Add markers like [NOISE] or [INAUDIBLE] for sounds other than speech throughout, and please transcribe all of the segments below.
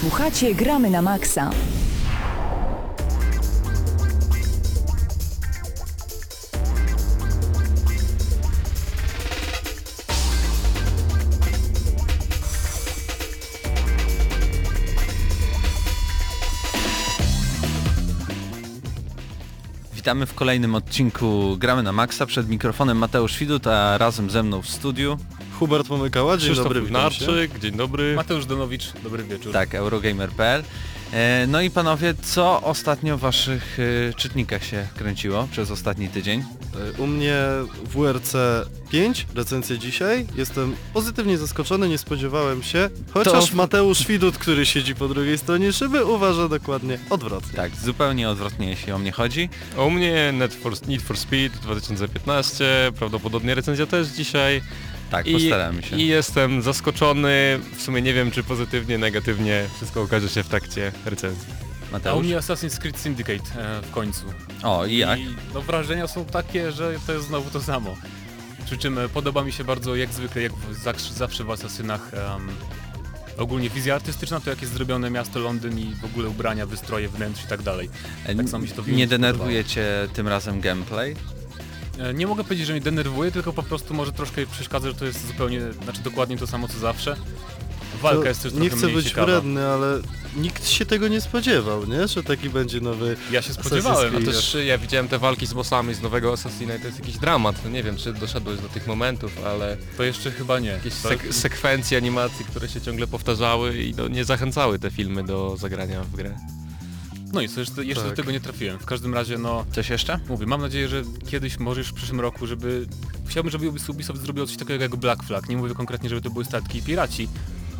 Słuchacie Gramy na Maxa. Witamy w kolejnym odcinku Gramy na Maxa. Przed mikrofonem Mateusz Widut, a razem ze mną w studiu, Hubert Pomykała, dzień Krzysztof dobry, witam się. Wnarczyk, dzień dobry. Mateusz Donowicz, dobry wieczór. tak, Eurogamer.pl. E, No i panowie, co ostatnio w waszych e, czytnikach się kręciło przez ostatni tydzień? U mnie WRC 5, recenzja dzisiaj. Jestem pozytywnie zaskoczony, nie spodziewałem się. Chociaż To- Mateusz Widut, który siedzi po drugiej stronie szyby, uważa dokładnie odwrotnie. Tak, zupełnie odwrotnie jeśli o mnie chodzi. A u mnie Need for, Need for Speed 2015, prawdopodobnie recenzja też dzisiaj. Tak, I, postaramy się. I jestem zaskoczony, w sumie nie wiem czy pozytywnie, negatywnie, wszystko okaże się w trakcie recenzji. A u Mateusz? mnie Assassin's Creed Syndicate e, w końcu. O, i jak? no, wrażenia są takie, że to jest znowu to samo. Przy czym e, podoba mi się bardzo, jak zwykle, jak w, zawsze, w Asasynach, em, ogólnie wizja artystyczna, to jak jest zrobione miasto Londyn i w ogóle ubrania, wystroje wnętrz i tak dalej. E, tak samo mi się to Nie Unity denerwuje cię tym razem gameplay? E, Nie mogę powiedzieć, że mnie denerwuje, tylko po prostu może troszkę przeszkadza, że to jest zupełnie, znaczy dokładnie to samo co zawsze. Walka To jest też nie chcę mniej być ciekawa. wredny, ale nikt się tego nie spodziewał, nie? Że taki będzie nowy... Ja się spodziewałem. A A też ja widziałem te walki z bossami z nowego Assassina i to jest jakiś dramat. No Nie wiem czy doszedłeś do tych momentów, ale To jeszcze chyba nie. jakieś To- sek sekwencje animacji, które się ciągle powtarzały i no, nie zachęcały te filmy do zagrania w grę. No i co, jeszcze, jeszcze Tak. do tego nie trafiłem. W każdym razie, no, Coś jeszcze? mówię, mam nadzieję, że kiedyś, może już w przyszłym roku, żeby... Chciałbym, żeby Ubisoft zrobił coś takiego jak Black Flag. Nie mówię konkretnie, żeby to były statki i piraci,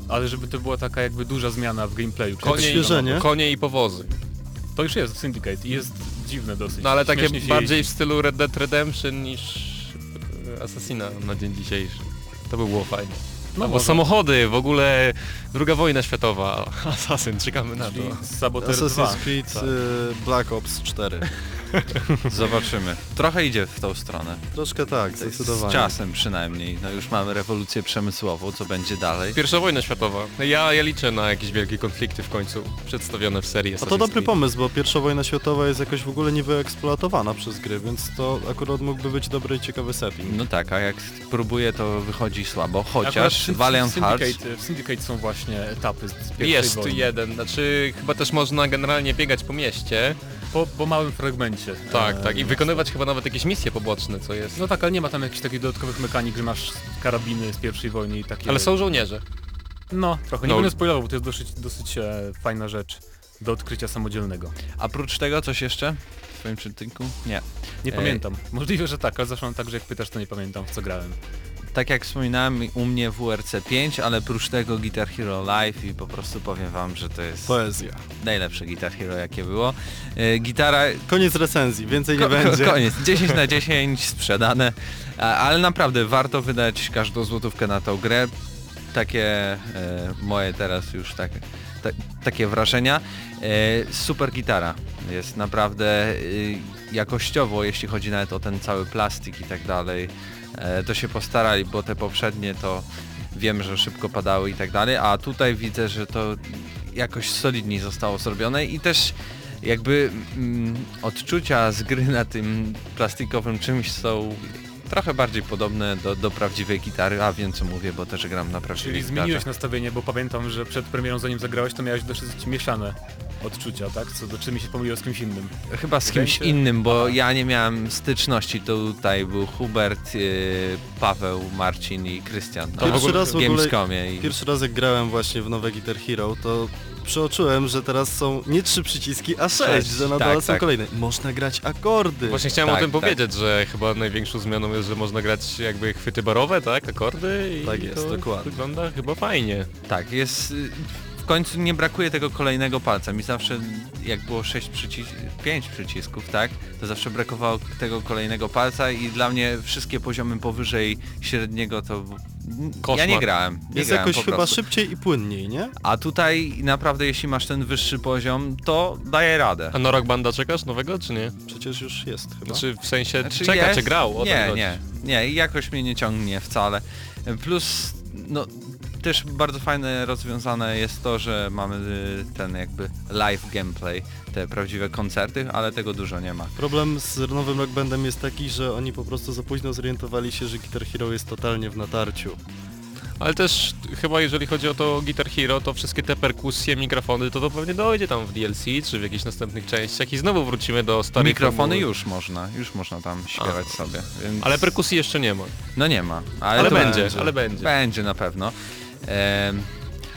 ale żeby to była taka jakby duża zmiana w gameplayu. Konie i- konie i powozy. To już jest w Syndicate i jest dziwne dosyć. No ale takie bardziej w jeździ. stylu Red Dead Redemption niż e, Assassina na dzień dzisiejszy. To by było fajnie. No bo może. samochody, w ogóle druga wojna światowa, Assassin, czekamy na to. Czyli Saboteur 2. Assassin's Creed tak. y, Black Ops 4. [LAUGHS] Zobaczymy. Trochę idzie w tą stronę. Troszkę tak, Z zdecydowanie. czasem przynajmniej. No już mamy rewolucję przemysłową, co będzie dalej. Pierwsza wojna światowa. Ja, ja liczę na jakieś wielkie konflikty w końcu przedstawione w serii A to dobry pomysł, bo pierwsza wojna światowa jest jakoś w ogóle niewyeksploatowana przez gry, więc to akurat mógłby być dobry i ciekawy setting. No tak, a jak próbuję to wychodzi słabo, chociaż Valiant Hearts... W Syndicate są właśnie etapy z, z pierwszej Jest wojny. jeden, znaczy chyba też można generalnie biegać po mieście. Po, po małym fragmencie. Tak, tak. I wykonywać chyba nawet jakieś misje poboczne, co jest. No tak, ale nie ma tam jakichś takich dodatkowych mechanik, że masz karabiny z pierwszej wojny i takie... Ale są żołnierze. No, trochę. Nie No. będę spoilował, bo to jest dosyć, dosyć e, fajna rzecz do odkrycia samodzielnego. A prócz tego coś jeszcze w swoim czytniku? Nie. Nie Ej. pamiętam. Możliwe, że tak, ale zawsze mam tak, że jak pytasz, to nie pamiętam, w co grałem. Tak jak wspominałem, u mnie WRC 5, ale prócz tego Guitar Hero Live i po prostu powiem wam, że to jest Poezja. najlepsze Guitar Hero jakie było. E, gitara... Koniec recenzji, więcej nie ko- będzie. Koniec, [LAUGHS] 10 na 10 sprzedane, a, ale naprawdę warto wydać każdą złotówkę na tą grę. Takie e, moje teraz już tak, ta, takie wrażenia. E, super gitara jest naprawdę e, jakościowo, jeśli chodzi nawet o ten cały plastik i tak dalej. E, to się postarali, bo te poprzednie to wiem, że szybko padały i tak dalej, a tutaj widzę, że to jakoś solidniej zostało zrobione i też jakby mm, odczucia z gry na tym plastikowym czymś są trochę bardziej podobne do, do prawdziwej gitary, a wiem co mówię, bo też gram na prawdziwej Czyli gitarze. zmieniłeś nastawienie, bo pamiętam, że przed premierą zanim zagrałeś, to miałeś dosyć mieszane odczucia, tak? Co do czy mi się pomyliło z kimś innym. Chyba z kimś innym, bo ja nie miałem styczności, tutaj był Hubert, yy, Paweł, Marcin i Krystian. No, Pierwszy w raz w ogóle- Gamescomie i... Pierwszy raz jak grałem właśnie w nowe Guitar Hero, to przeoczyłem, że teraz są nie trzy przyciski, a sześć, Sześć, że na tak, dole są tak. kolejne. Można grać akordy. Właśnie chciałem Tak, o tym tak. powiedzieć, że chyba największą zmianą jest, że można grać jakby chwyty barowe, tak? Akordy i Tak jest, to dokładnie. wygląda chyba fajnie. Tak, jest... W końcu nie brakuje tego kolejnego palca. Mi zawsze, jak było 6 przycis 5 przycisków, tak, to zawsze brakowało tego kolejnego palca i dla mnie wszystkie poziomy powyżej średniego to... Ja Koszmar. nie grałem. Nie jest grałem jakoś po chyba prostu. szybciej i płynniej, nie? A tutaj naprawdę jeśli masz ten wyższy poziom, to daje radę. A na Rock Banda czekasz nowego, czy nie? Przecież już jest chyba. Znaczy w sensie Znaczy czeka, jest- czy grał? O to Nie, chodzi. nie, nie i jakoś mnie nie ciągnie wcale. Plus, no też bardzo fajne rozwiązane jest to, że mamy y, ten jakby live gameplay, te prawdziwe koncerty, ale tego dużo nie ma. Problem z nowym Rock Bandem jest taki, że oni po prostu za późno zorientowali się, że Guitar Hero jest totalnie w natarciu. Ale też chyba jeżeli chodzi o to Guitar Hero, to wszystkie te perkusje, mikrofony, to to pewnie dojdzie tam w DLC czy w jakichś następnych częściach i znowu wrócimy do starych Mikrofony formuły. już można, już można tam śpiewać A. sobie. Więc... Ale perkusji jeszcze nie ma. No nie ma, ale, Ale to będzie, ale będzie. Będzie na pewno.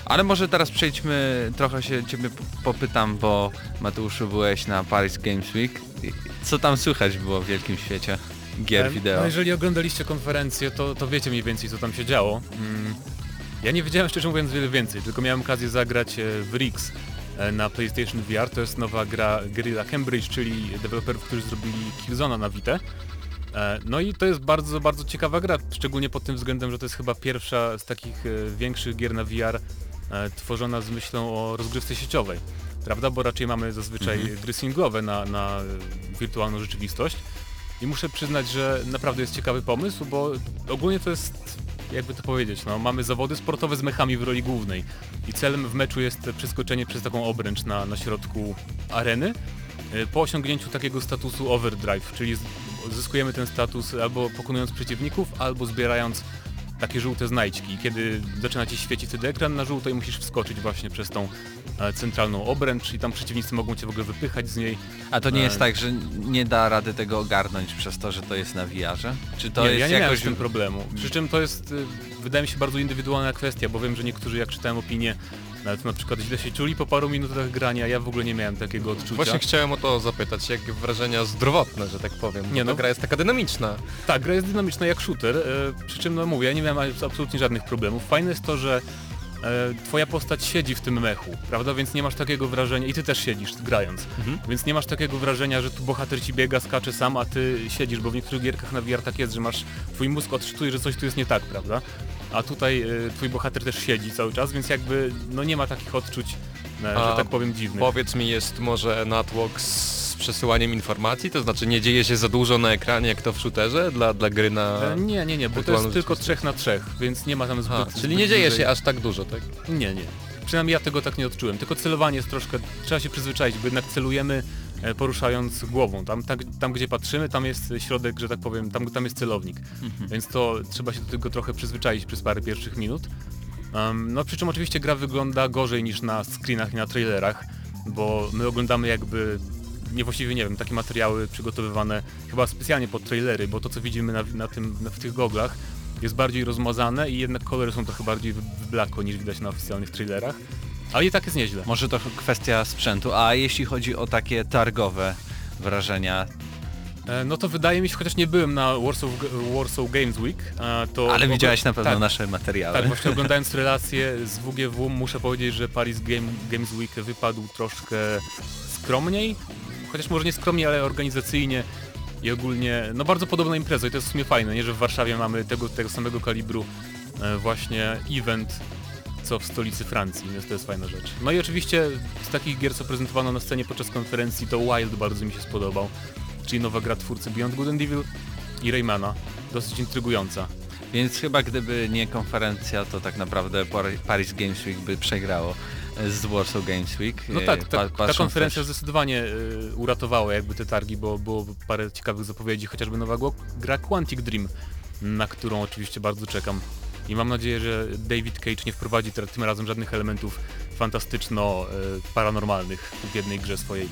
Ale może teraz przejdźmy, trochę się ciebie popytam, bo Mateuszu byłeś na Paris Games Week. Co tam słychać było w wielkim świecie gier wideo? No jeżeli oglądaliście konferencję, to, to wiecie mniej więcej co tam się działo. Mm. Ja nie wiedziałem szczerze mówiąc wiele więcej, tylko miałem okazję zagrać e, w Rix e, na PlayStation VR. To jest nowa gra Guerrilla Cambridge, czyli deweloperów, którzy zrobili Killzona na Vita. E, No i to jest bardzo, bardzo ciekawa gra, szczególnie pod tym względem, że to jest chyba pierwsza z takich e, większych gier na VR e, tworzona z myślą o rozgrywce sieciowej. Prawda? Bo raczej mamy zazwyczaj Mhm. gry singlowe na, na wirtualną rzeczywistość. I muszę przyznać, że naprawdę jest ciekawy pomysł, bo ogólnie to jest, jakby to powiedzieć, no, mamy zawody sportowe z mechami w roli głównej. I celem w meczu jest przeskoczenie przez taką obręcz na, na środku areny. Po osiągnięciu takiego statusu overdrive, czyli zyskujemy ten status albo pokonując przeciwników, albo zbierając takie żółte znajdźki. Kiedy zaczyna ci świecić wtedy ekran na żółto i musisz wskoczyć właśnie przez tą e, centralną obręcz i tam przeciwnicy mogą cię w ogóle wypychać z niej. A to nie jest e, tak, że nie da rady tego ogarnąć przez to, że to jest na VR-ze? Czy to nie, jest ja nie miałem jakoś... z tym problemu. Przy czym to jest, y, wydaje mi się, bardzo indywidualna kwestia, bo wiem, że niektórzy, jak czytałem opinie, nawet na przykład źle się czuli po paru minutach grania, ja w ogóle nie miałem takiego odczucia. Właśnie chciałem o to zapytać, jak wrażenia zdrowotne, że tak powiem. Nie ta no. gra jest taka dynamiczna. Tak, gra jest dynamiczna jak shooter, e, przy czym no mówię, ja nie miałem absolutnie żadnych problemów. Fajne jest to, że e, twoja postać siedzi w tym mechu, prawda? Więc nie masz takiego wrażenia, i ty też siedzisz grając, Mhm. więc nie masz takiego wrażenia, że tu bohater ci biega, skacze sam, a ty siedzisz, bo w niektórych gierkach na VR tak jest, że masz, twój mózg odczytuje, że coś tu jest nie tak, prawda? A tutaj e, twój bohater też siedzi cały czas, więc jakby no nie ma takich odczuć, e, że tak powiem, dziwnych. Powiedz mi, jest może natłok z przesyłaniem informacji? To znaczy nie dzieje się za dużo na ekranie jak to w shooterze dla, dla gry na... E, Nie, nie, nie, bo to jest tylko rzeczywistość. 3 na 3, więc nie ma tam zbyt... A, zbyt czyli nie dzieje się aż tak dużo, tak? Nie, nie. Przynajmniej ja tego tak nie odczułem. Tylko celowanie jest troszkę, trzeba się przyzwyczaić, bo jednak celujemy e, poruszając głową. Tam, tak, tam gdzie patrzymy, tam jest środek, że tak powiem, tam, tam jest celownik. Więc to trzeba się do tego trochę przyzwyczaić przez parę pierwszych minut. Um, no przy czym oczywiście gra wygląda gorzej niż na screenach i na trailerach, bo my oglądamy jakby niewłaściwie nie wiem, takie materiały przygotowywane chyba specjalnie pod trailery, bo to co widzimy na, na tym, na, w tych goglach jest bardziej rozmazane i jednak kolory są trochę bardziej w w blako niż widać na oficjalnych trailerach. Ale i tak jest nieźle. Może to kwestia sprzętu, a jeśli chodzi o takie targowe wrażenia, E, No to wydaje mi się, chociaż nie byłem na Warsaw, Warsaw Games Week, e, to... ale widziałeś na pewno tak, nasze materiały. Tak, właśnie [LAUGHS] oglądając relacje z WGW muszę powiedzieć, że Paris Game, Games Week wypadł troszkę skromniej, chociaż może nie skromniej, ale organizacyjnie i ogólnie, no bardzo podobna impreza i to jest w sumie fajne, nie, że w Warszawie mamy tego, tego samego kalibru e, właśnie event, co w stolicy Francji, więc to jest fajna rzecz. No i oczywiście z takich gier, co prezentowano na scenie podczas konferencji, to Wild bardzo mi się spodobał, czyli nowa gra twórcy Beyond Good and Evil i Raymana, dosyć intrygująca. Więc chyba gdyby nie konferencja, to tak naprawdę Par- Paris Games Week by przegrało z Warsaw Games Week. No E, tak, pa- tak ta konferencja też- zdecydowanie y, uratowała jakby te targi, bo było parę ciekawych zapowiedzi, chociażby nowa gra Quantic Dream, na którą oczywiście bardzo czekam. I mam nadzieję, że David Cage nie wprowadzi teraz tym razem żadnych elementów fantastyczno-paranormalnych w jednej grze swojej.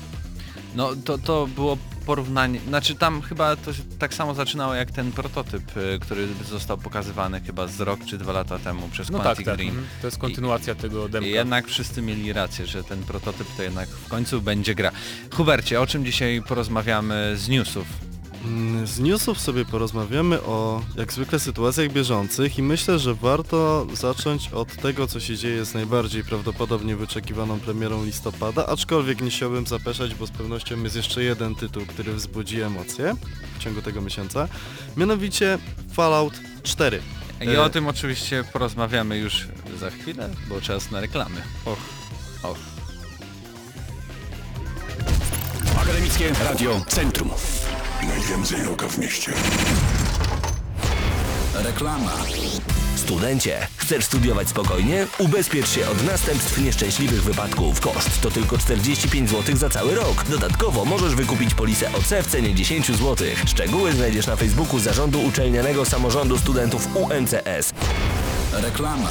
No to, to było porównanie, znaczy tam chyba to się tak samo zaczynało jak ten prototyp, e, który został pokazywany chyba z rok czy dwa lata temu przez No tak, Quantic tak. Dream. mhm. To jest kontynuacja tego demka. I jednak wszyscy mieli rację, że ten prototyp to jednak w końcu będzie gra. Hubercie, o czym dzisiaj porozmawiamy z newsów? Mm, Z newsów sobie porozmawiamy o jak zwykle sytuacjach bieżących i myślę, że warto zacząć od tego, co się dzieje z najbardziej prawdopodobnie wyczekiwaną premierą listopada, aczkolwiek nie chciałbym zapeszać, bo z pewnością jest jeszcze jeden tytuł, który wzbudzi emocje w ciągu tego miesiąca, mianowicie Fallout 4. I E. o tym oczywiście porozmawiamy już za chwilę, bo czas na reklamy. Och, och. Akademickie Radio Centrum. Najwięcej roka w mieście. Reklama. Studencie, chcesz studiować spokojnie? Ubezpiecz się od następstw nieszczęśliwych wypadków. Koszt to tylko 45 zł za cały rok. Dodatkowo możesz wykupić polisę OC w cenie 10 zł. Szczegóły znajdziesz na Facebooku Zarządu Uczelnianego Samorządu Studentów UMCS. Reklama.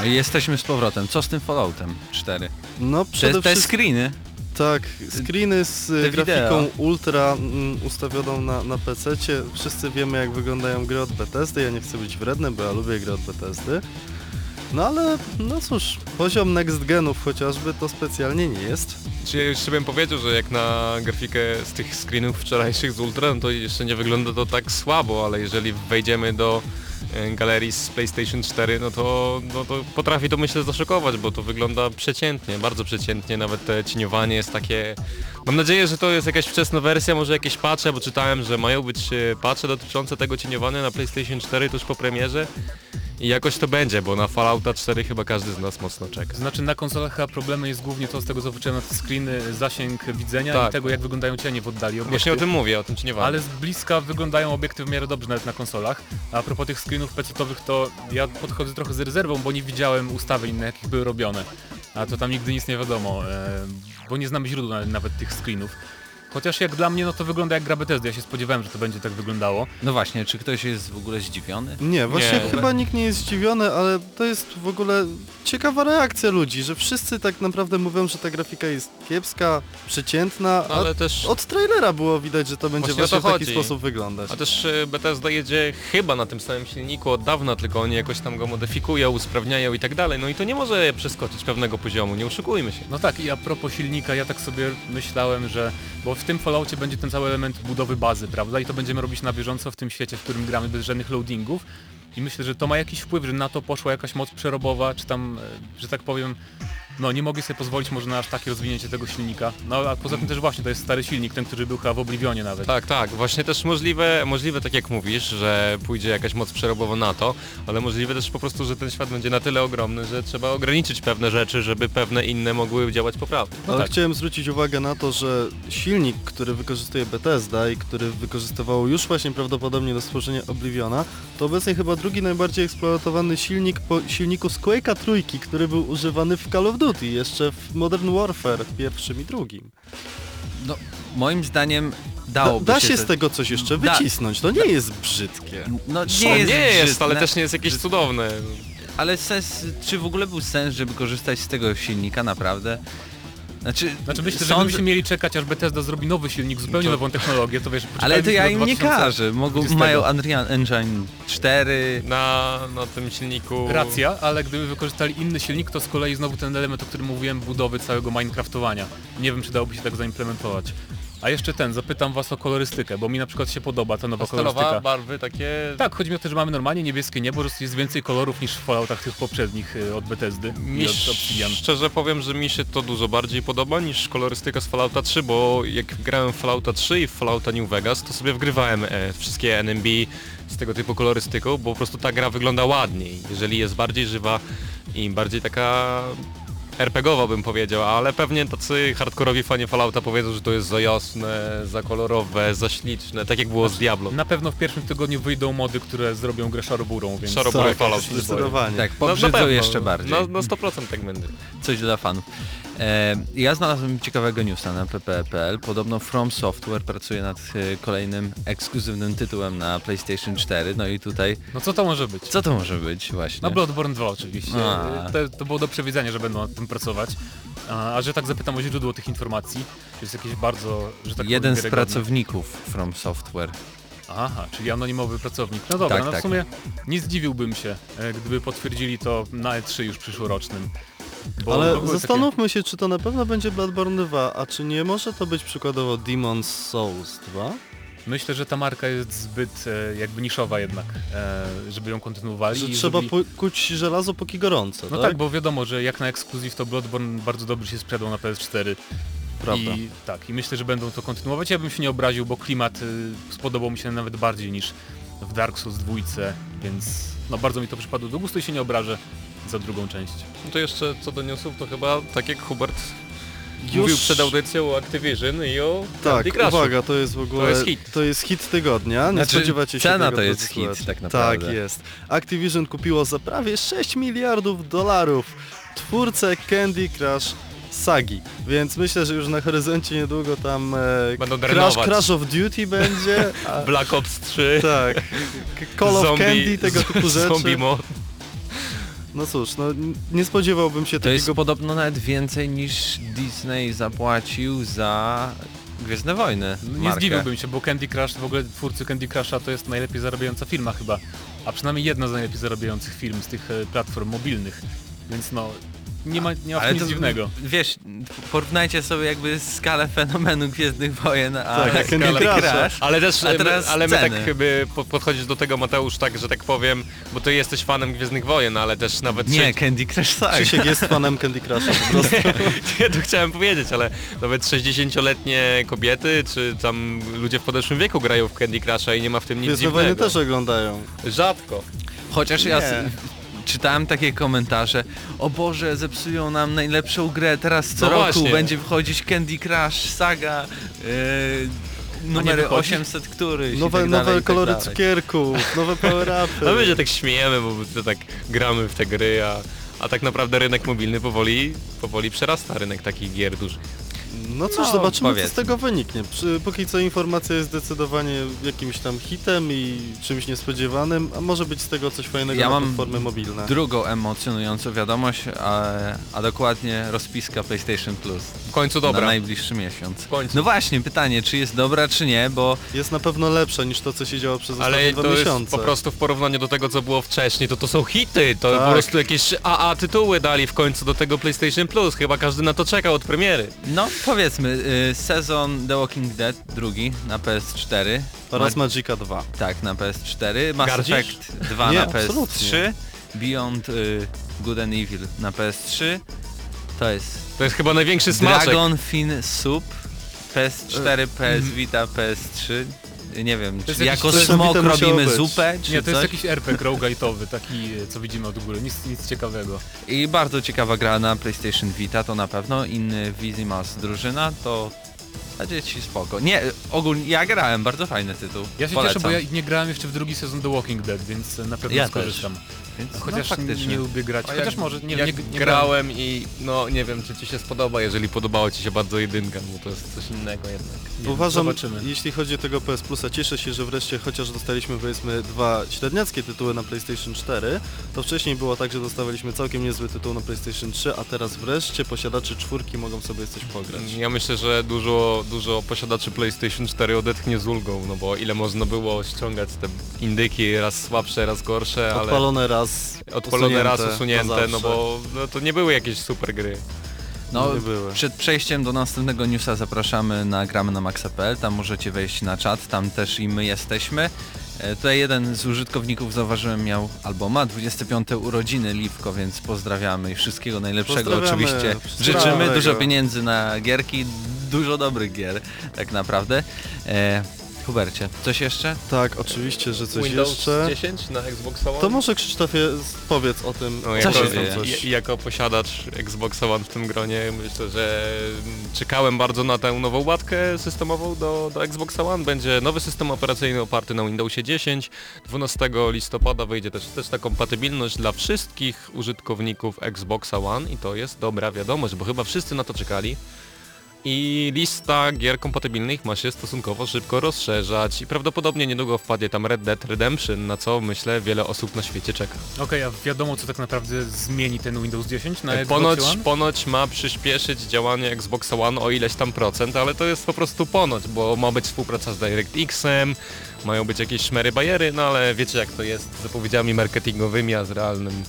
No i jesteśmy z powrotem. Co z tym Falloutem 4? No Te, przede te wszystkim... screeny. Tak, screeny z Te e, grafiką wideo. ultra mm, ustawioną na, na PC-cie. Wszyscy wiemy jak wyglądają gry od Bethesdy. Ja nie chcę być wredny, bo ja lubię gry od Bethesdy. No ale, no cóż, poziom next genów chociażby to specjalnie nie jest. Czy ja jeszcze bym powiedział, że jak na grafikę z tych screenów wczorajszych z Ultra, no to jeszcze nie wygląda to tak słabo, ale jeżeli wejdziemy do galerii z PlayStation 4, no to, no to potrafi to myślę zaszokować, bo to wygląda przeciętnie, bardzo przeciętnie, nawet te cieniowanie jest takie... Mam nadzieję, że to jest jakaś wczesna wersja, może jakieś patche, bo czytałem, że mają być e, patche dotyczące tego cieniowania na PlayStation 4 tuż po premierze i jakoś to będzie, bo na Fallouta 4 chyba każdy z nas mocno czeka. Znaczy na konsolach chyba problemem jest głównie to, z tego co na te screeny, zasięg widzenia Tak. i tego jak wyglądają cienie w oddali Właśnie o obiektyw. tym mówię, o tym cieniowaniu. Ale z bliska wyglądają obiekty w miarę dobrze nawet na konsolach. A a propos tych screenów pecetowych to ja podchodzę trochę z rezerwą, bo nie widziałem ustawień na jakich były robione. A to tam nigdy nic nie wiadomo, e, bo nie znamy źródła nawet, nawet tych screenów. Chociaż jak dla mnie no to wygląda jak gra Bethesdy, ja się spodziewałem, że to będzie tak wyglądało. No właśnie, czy ktoś jest w ogóle zdziwiony? Nie, właśnie Nie. chyba nikt nie jest zdziwiony, ale to jest w ogóle ciekawa reakcja ludzi, że wszyscy tak naprawdę mówią, że ta grafika jest kiepska, przeciętna, No, ale też... od trailera było widać, że to będzie Właśnie właśnie, to w taki sposób wyglądać. A też e, Bethesda jedzie chyba na tym samym silniku od dawna, tylko oni jakoś tam go modyfikują, usprawniają i tak dalej. No i to nie może przeskoczyć pewnego poziomu, nie oszukujmy się. No tak i a propos silnika, ja tak sobie myślałem, że... Bo w tym Falloutie będzie ten cały element budowy bazy, prawda? I to będziemy robić na bieżąco w tym świecie, w którym gramy bez żadnych loadingów. I myślę, że to ma jakiś wpływ, że na to poszła jakaś moc przerobowa, czy tam, e, że tak powiem, no nie mogli sobie pozwolić może na aż takie rozwinięcie tego silnika. No a poza tym też właśnie to jest stary silnik, ten, który był chyba w Oblivionie nawet. Tak, tak, właśnie też możliwe, możliwe tak jak mówisz, że pójdzie jakaś moc przerobowa na to, ale możliwe też po prostu, że ten świat będzie na tyle ogromny, że trzeba ograniczyć pewne rzeczy, żeby pewne inne mogły działać poprawnie. No Ale tak. chciałem zwrócić uwagę na to, że silnik, który wykorzystuje Bethesda i który wykorzystywało już właśnie prawdopodobnie do stworzenia Obliviona, to obecnie chyba drugi najbardziej eksploatowany silnik po silniku z Quake'a trójki, który był używany w Call of Duty, jeszcze w Modern Warfare pierwszym i drugim. No, moim zdaniem Da, dałoby da się... się te- z tego coś jeszcze Da- wycisnąć, to nie jest brzydkie. No Nie, nie jest, nie jest brzydne, ale też nie jest jakieś cudowne. Ale sens, czy w ogóle był sens, żeby korzystać z tego silnika naprawdę? Znaczy, Znaczy myślę, że sąd- gdybyśmy mieli czekać, aż Bethesda zrobi nowy silnik, zupełnie To- nową technologię, to wiesz, Ale to ja im nie 2020. każę. Mogą, 20. mają Unreal Engine 4. Na, na tym silniku... Racja, ale gdyby wykorzystali inny silnik, to z kolei znowu ten element, o którym mówiłem, budowy całego Minecraftowania. Nie wiem, czy dałoby się tak zaimplementować. A jeszcze ten, zapytam was o kolorystykę, bo mi na przykład się podoba ta nowa Pastelowa, kolorystyka. barwy takie... Tak, chodzi mi o to, że mamy normalnie niebieskie niebo, że jest więcej kolorów niż w Falloutach tych poprzednich y, od Bethesdy Mi i od Obsidian. szczerze powiem, że mi się to dużo bardziej podoba niż kolorystyka z Fallouta 3, bo jak grałem w Fallouta 3 i w Fallouta New Vegas, to sobie wgrywałem e, wszystkie NMB z tego typu kolorystyką, bo po prostu ta gra wygląda ładniej. Jeżeli jest bardziej żywa i bardziej taka RPGowa bym powiedział, ale pewnie tacy hardkorowi fani Fallouta powiedzą, że to jest za jasne, za kolorowe, za śliczne, tak jak było z Diablo. Na pewno w pierwszym tygodniu wyjdą mody, które zrobią grę szaroburą, więc... Szarobury Tak, Fallout. zdecydowanie. Tak, No, na pobrzydzą pewno, jeszcze bardziej. Na, na 100% tak będzie. Coś dla fanów. E, ja znalazłem ciekawego newsa na pp.pl. Podobno From Software pracuje nad e, kolejnym ekskluzywnym tytułem na PlayStation 4. No i tutaj, No co to może być? co to może być właśnie? Na Bloodborne 2 oczywiście. To, to było do przewidzenia, że będą nad tym pracować. A, a że tak zapytam o źródło tych informacji, to jest jakieś bardzo, że tak Jeden z pracowników From Software. Aha, czyli anonimowy pracownik. No dobra, Tak, no w tak. sumie nie zdziwiłbym się, e, gdyby potwierdzili to na E3 już przyszłorocznym. Bo Ale zastanówmy się, czy to na pewno będzie Bloodborne 2, a czy nie może to być przykładowo Demon's Souls 2? Takie, myślę, że ta marka jest zbyt e, jakby niszowa jednak, e, żeby ją kontynuowali. Że trzeba pu- kuć żelazo póki gorące, No tak? tak, bo wiadomo, że jak na ekskluzyw to Bloodborne bardzo dobrze się sprzedał na PS4. Prawda. I tak, i myślę, że będą to kontynuować. Ja bym się nie obraził, bo klimat y, spodobał mi się nawet bardziej niż w Dark Souls 2, więc no bardzo mi to przypadło do gustu i się nie obrażę za drugą część. No to jeszcze co do newsów, to chyba tak jak Hubert mówił przed audycją o Activision i o Tak, uwaga, to jest w ogóle... jest hit. To jest hit tygodnia, nie Znaczy, spodziewacie się cena tego, to jest hit, słuchacze. tak naprawdę. Tak jest. Activision kupiło za prawie 6 miliardów dolarów twórcę Candy Crush Sagi, więc myślę, że już na horyzoncie niedługo tam e, Będą Crash, drenować. Crash of Duty będzie, a, [LAUGHS] Black Ops 3, tak, Call of zombie, Candy, tego typu [LAUGHS] rzeczy. Zombie mod. No cóż, no nie spodziewałbym się To jest takiego... podobno nawet więcej niż Disney zapłacił za Gwiezdne Wojny. No Nie markę. zdziwiłbym się, bo Candy Crush, w ogóle twórcy Candy Crusha to jest najlepiej zarabiająca firma chyba. A przynajmniej jedna z najlepiej zarabiających firm z tych e, platform mobilnych. Więc no, nie ma, nie ma w tym nic dziwnego. Wiesz, porównajcie sobie jakby skalę fenomenu Gwiezdnych Wojen, a Tak, Candy. Crush. Ale też, A teraz ale my ceny. tak by po- podchodzisz do tego Mateusz tak, że tak powiem, bo ty jesteś fanem Gwiezdnych Wojen, ale też nawet Nie, trze- Candy Crush tak. Krzysiek jest fanem Candy Crusha po [LAUGHS] prostu. [LAUGHS] Nie, to chciałem powiedzieć, ale nawet 60-letnie kobiety, czy tam ludzie w podeszłym wieku grają w Candy Crusha i nie ma w tym nic Gwiezdne Wojny dziwnego. też oglądają. Rzadko. Chociaż ja Nie. Czytałem takie komentarze, o Boże, zepsują nam najlepszą grę, teraz co No roku właśnie. będzie wychodzić Candy Crush, Saga, yy, numery wychodzi? 800 któryś i Nowe, tak dalej, nowe i tak kolory dalej. cukierków, nowe power-upy. [LAUGHS] No my się tak śmiejemy, bo to tak gramy w te gry, a, a tak naprawdę rynek mobilny powoli, powoli przerasta rynek takich gier dużych. No cóż, No, zobaczymy co powiedzmy. z tego wyniknie. Póki co informacja jest zdecydowanie jakimś tam hitem i czymś niespodziewanym, a może być z tego coś fajnego Ja na mam platformy mobilne. Drugą emocjonującą wiadomość, a, a dokładnie rozpiska PlayStation Plus W końcu na dobra. najbliższy miesiąc. W końcu. No właśnie, pytanie, czy jest dobra, czy nie, bo Jest na pewno lepsze niż to, co się działo przez ostatnie Ale dwa to jest miesiące. po prostu w porównaniu do tego, co było wcześniej, to to są hity, to Tak. po prostu jakieś AA tytuły dali w końcu do tego PlayStation Plus, chyba każdy na to czekał od premiery. no powiedzmy, y, sezon The Walking Dead drugi na PS4. Oraz Ma- Magica 2. Tak, na PS4. Mass Gardzisz? Effect 2 Nie, na absolutnie. PS3. Beyond y, Good and Evil na PS3. To jest To jest chyba największy smaczek. Dragon Fin Soup PS4, PS Vita, PS3. Nie wiem, czy jakiś- jako smok robimy zupę, czy Nie, to jest coś? jakiś RPG rogue'ite'owy, taki co widzimy od góry, nic, nic ciekawego. I bardzo ciekawa gra na PlayStation Vita, to na pewno. Inny Vizimas drużyna, to dla dzieci spoko. Nie, ogólnie ja grałem, bardzo fajny tytuł. Ja się Polecam. cieszę, bo ja nie grałem jeszcze w drugi sezon The Walking Dead, więc na pewno Ja skorzystam. Więc, Chociaż no, nie, faktycznie. nie lubię grać, A chociaż jak- może nie, jak nie, nie grałem i no nie wiem, czy ci się spodoba, jeżeli podobało ci się bardzo jedynka, bo to jest coś innego jednak. Nie, Uważam, zobaczymy. jeśli chodzi o tego PS Plusa, cieszę się, że wreszcie chociaż dostaliśmy powiedzmy dwa średniackie tytuły na PlayStation 4, to wcześniej było tak, że dostawaliśmy całkiem niezły tytuł na PlayStation 3, a teraz wreszcie posiadacze czwórki mogą sobie coś pograć. Ja myślę, że dużo, dużo posiadaczy PlayStation 4 odetchnie z ulgą, no bo ile można było ściągać te indyki, raz słabsze, raz gorsze, ale Odpalone raz, odpalone raz usunięte no bo no, to nie były jakieś super gry. No, nie były. przed przejściem do następnego newsa zapraszamy na gramy na maxa.pl, tam możecie wejść na czat, tam też i my jesteśmy. E, Tutaj jeden z użytkowników zauważyłem miał albo ma 25 urodziny Liwko, więc pozdrawiamy i wszystkiego najlepszego oczywiście. Życzymy dużo pieniędzy na gierki, dużo dobrych gier tak naprawdę. E, Hubercie, coś jeszcze? Tak, oczywiście, że coś Windows jeszcze. 10 na Xbox One? To może Krzysztofie powiedz o tym, No, Co jako, się dzieje? i jako posiadacz Xbox One w tym gronie myślę, że czekałem bardzo na tę nową łatkę systemową do, do Xbox One. Będzie nowy system operacyjny oparty na Windowsie 10. 12 listopada wyjdzie też, też ta kompatybilność dla wszystkich użytkowników Xboxa One i to jest dobra wiadomość, bo chyba wszyscy na to czekali. I lista gier kompatybilnych ma się stosunkowo szybko rozszerzać i prawdopodobnie niedługo wpadnie tam Red Dead Redemption, na co myślę wiele osób na świecie czeka. Okej, a wiadomo co tak naprawdę zmieni ten Windows 10 na Xbox Ponoć, One? ponoć ma przyspieszyć działanie Xbox One o ileś tam procent, ale to jest po prostu ponoć, bo ma być współpraca z DirectX-em, mają być jakieś szmery bajery, no ale wiecie jak to jest z zapowiedziami marketingowymi, a z realnym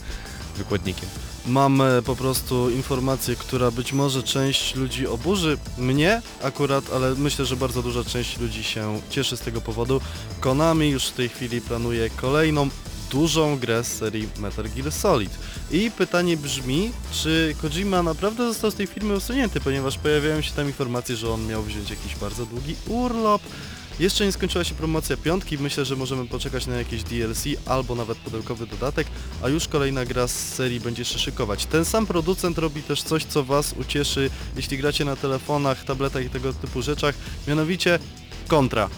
wykładnikiem. Mam e, po prostu informację, która być może część ludzi oburzy, mnie akurat, ale myślę, że bardzo duża część ludzi się cieszy z tego powodu. Konami już w tej chwili planuje kolejną dużą grę z serii Metal Gear Solid. I pytanie brzmi, czy Kojima naprawdę został z tej firmy usunięty, ponieważ pojawiają się tam informacje, że on miał wziąć jakiś bardzo długi urlop Jeszcze nie skończyła się promocja piątki, myślę, że możemy poczekać na jakieś DLC albo nawet pudełkowy dodatek, a już kolejna gra z serii będzie się szykować. Ten sam producent robi też coś, co Was ucieszy, jeśli gracie na telefonach, tabletach i tego typu rzeczach, mianowicie kontra.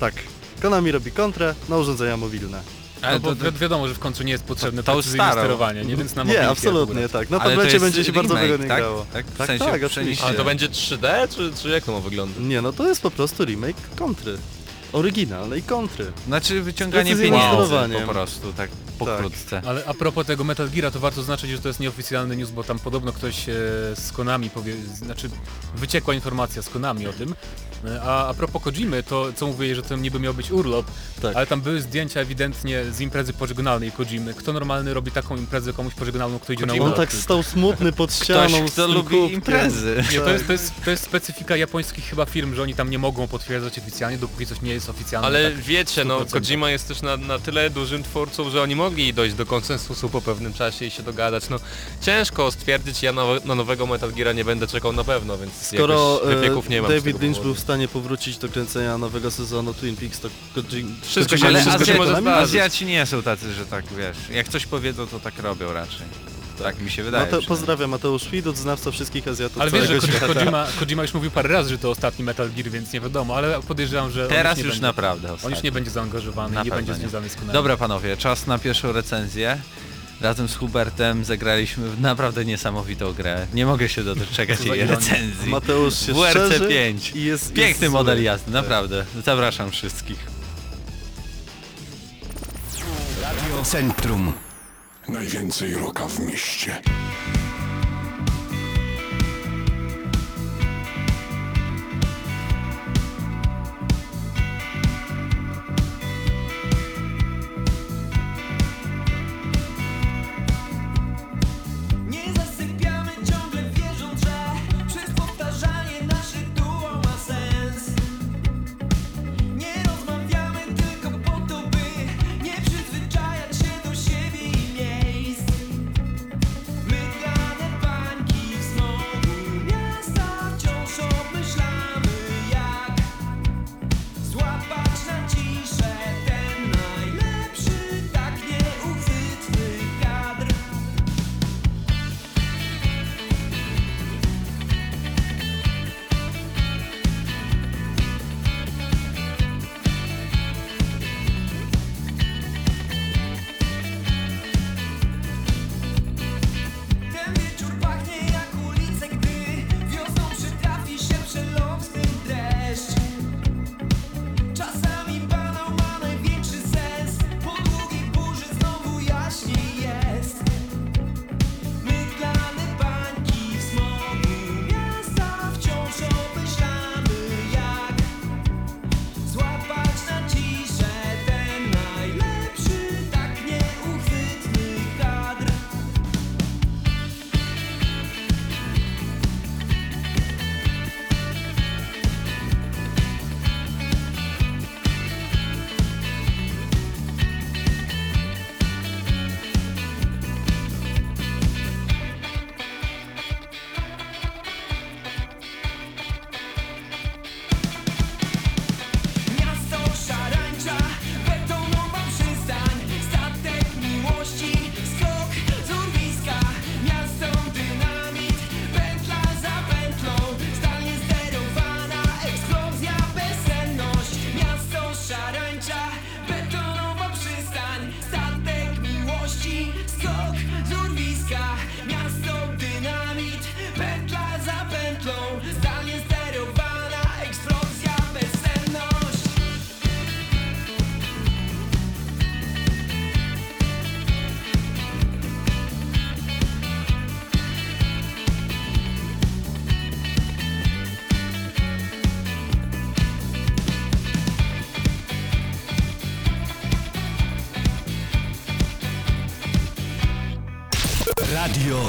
Tak, Konami robi kontrę na urządzenia mobilne. Ale no bo to, to, wi- wiadomo, że w końcu nie jest potrzebne To- to starą. sterowanie, nie? Więc na Nie, absolutnie tak. Na ale to tablecie będzie się bardzo remake, wygodnie tak? grało. Tak, w Tak, sensie tak, oczywiście. Ale to będzie 3D, czy, czy jak to ma wyglądać? Nie, no to jest po prostu remake kontry. Oryginalnej kontry. Znaczy wyciąganie Precyzyjne pieniędzy sterowanie. po prostu, tak pokrótce. Ale a propos tego Metal Geara, to warto zaznaczyć, że to jest nieoficjalny news, bo tam podobno ktoś e, z Konami powie, znaczy wyciekła informacja z Konami o tym. E, A, a propos Kojimy, to co mówię, że to niby miał być urlop, Tak. ale tam były zdjęcia ewidentnie z imprezy pożegnalnej Kojimy. Kto normalny robi taką imprezę komuś pożegnalną, kto idzie na On urlop? tak stał smutny pod ścianą Ktoś, z kto tym lubi kubkiem. imprezy. Nie, to jest, to, jest, to jest specyfika japońskich chyba firm, że oni tam nie mogą potwierdzać oficjalnie, dopóki coś nie jest oficjalne. Ale tak. wiecie, no 100%. Kojima jest też na, na tyle dużym twórcą, że oni mogli dojść do konsensusu po pewnym czasie i się dogadać. No ciężko stwierdzić, ja na, na nowego Metal Geara nie będę czekał na pewno, więc Skoro jakoś wypieków nie e, mam. David Lynch powodu. był w stanie powrócić do kręcenia nowego sezonu Twin Peaks, to Koji- Wszystko się- Kojima Ale wszystko się może. Azjaci nie są tacy, że tak wiesz, jak coś powiedzą, to tak robią raczej. Tak mi się wydaje. Mate przynajmniej. pozdrawiam Mateusz Widut, znawca wszystkich Azjatów Ale wiesz, że całego Ko- świata. Kojima, Kojima już mówił parę razy, że to ostatni Metal Gear, więc nie wiadomo, ale podejrzewam, że on Teraz już, nie już będzie, naprawdę on już nie będzie zaangażowany Na i nie pewno będzie nie. związany z Konami. Dobra panowie, czas na pierwszą recenzję. Razem z Hubertem zagraliśmy w naprawdę niesamowitą grę. Nie mogę się doczekać [LAUGHS] Co za jej ironia. recenzji. Mateusz się WRC szczerzy 5. i jest Piękny jest model jazdy, naprawdę. Zapraszam wszystkich. Radio Centrum. Najwięcej roka w mieście.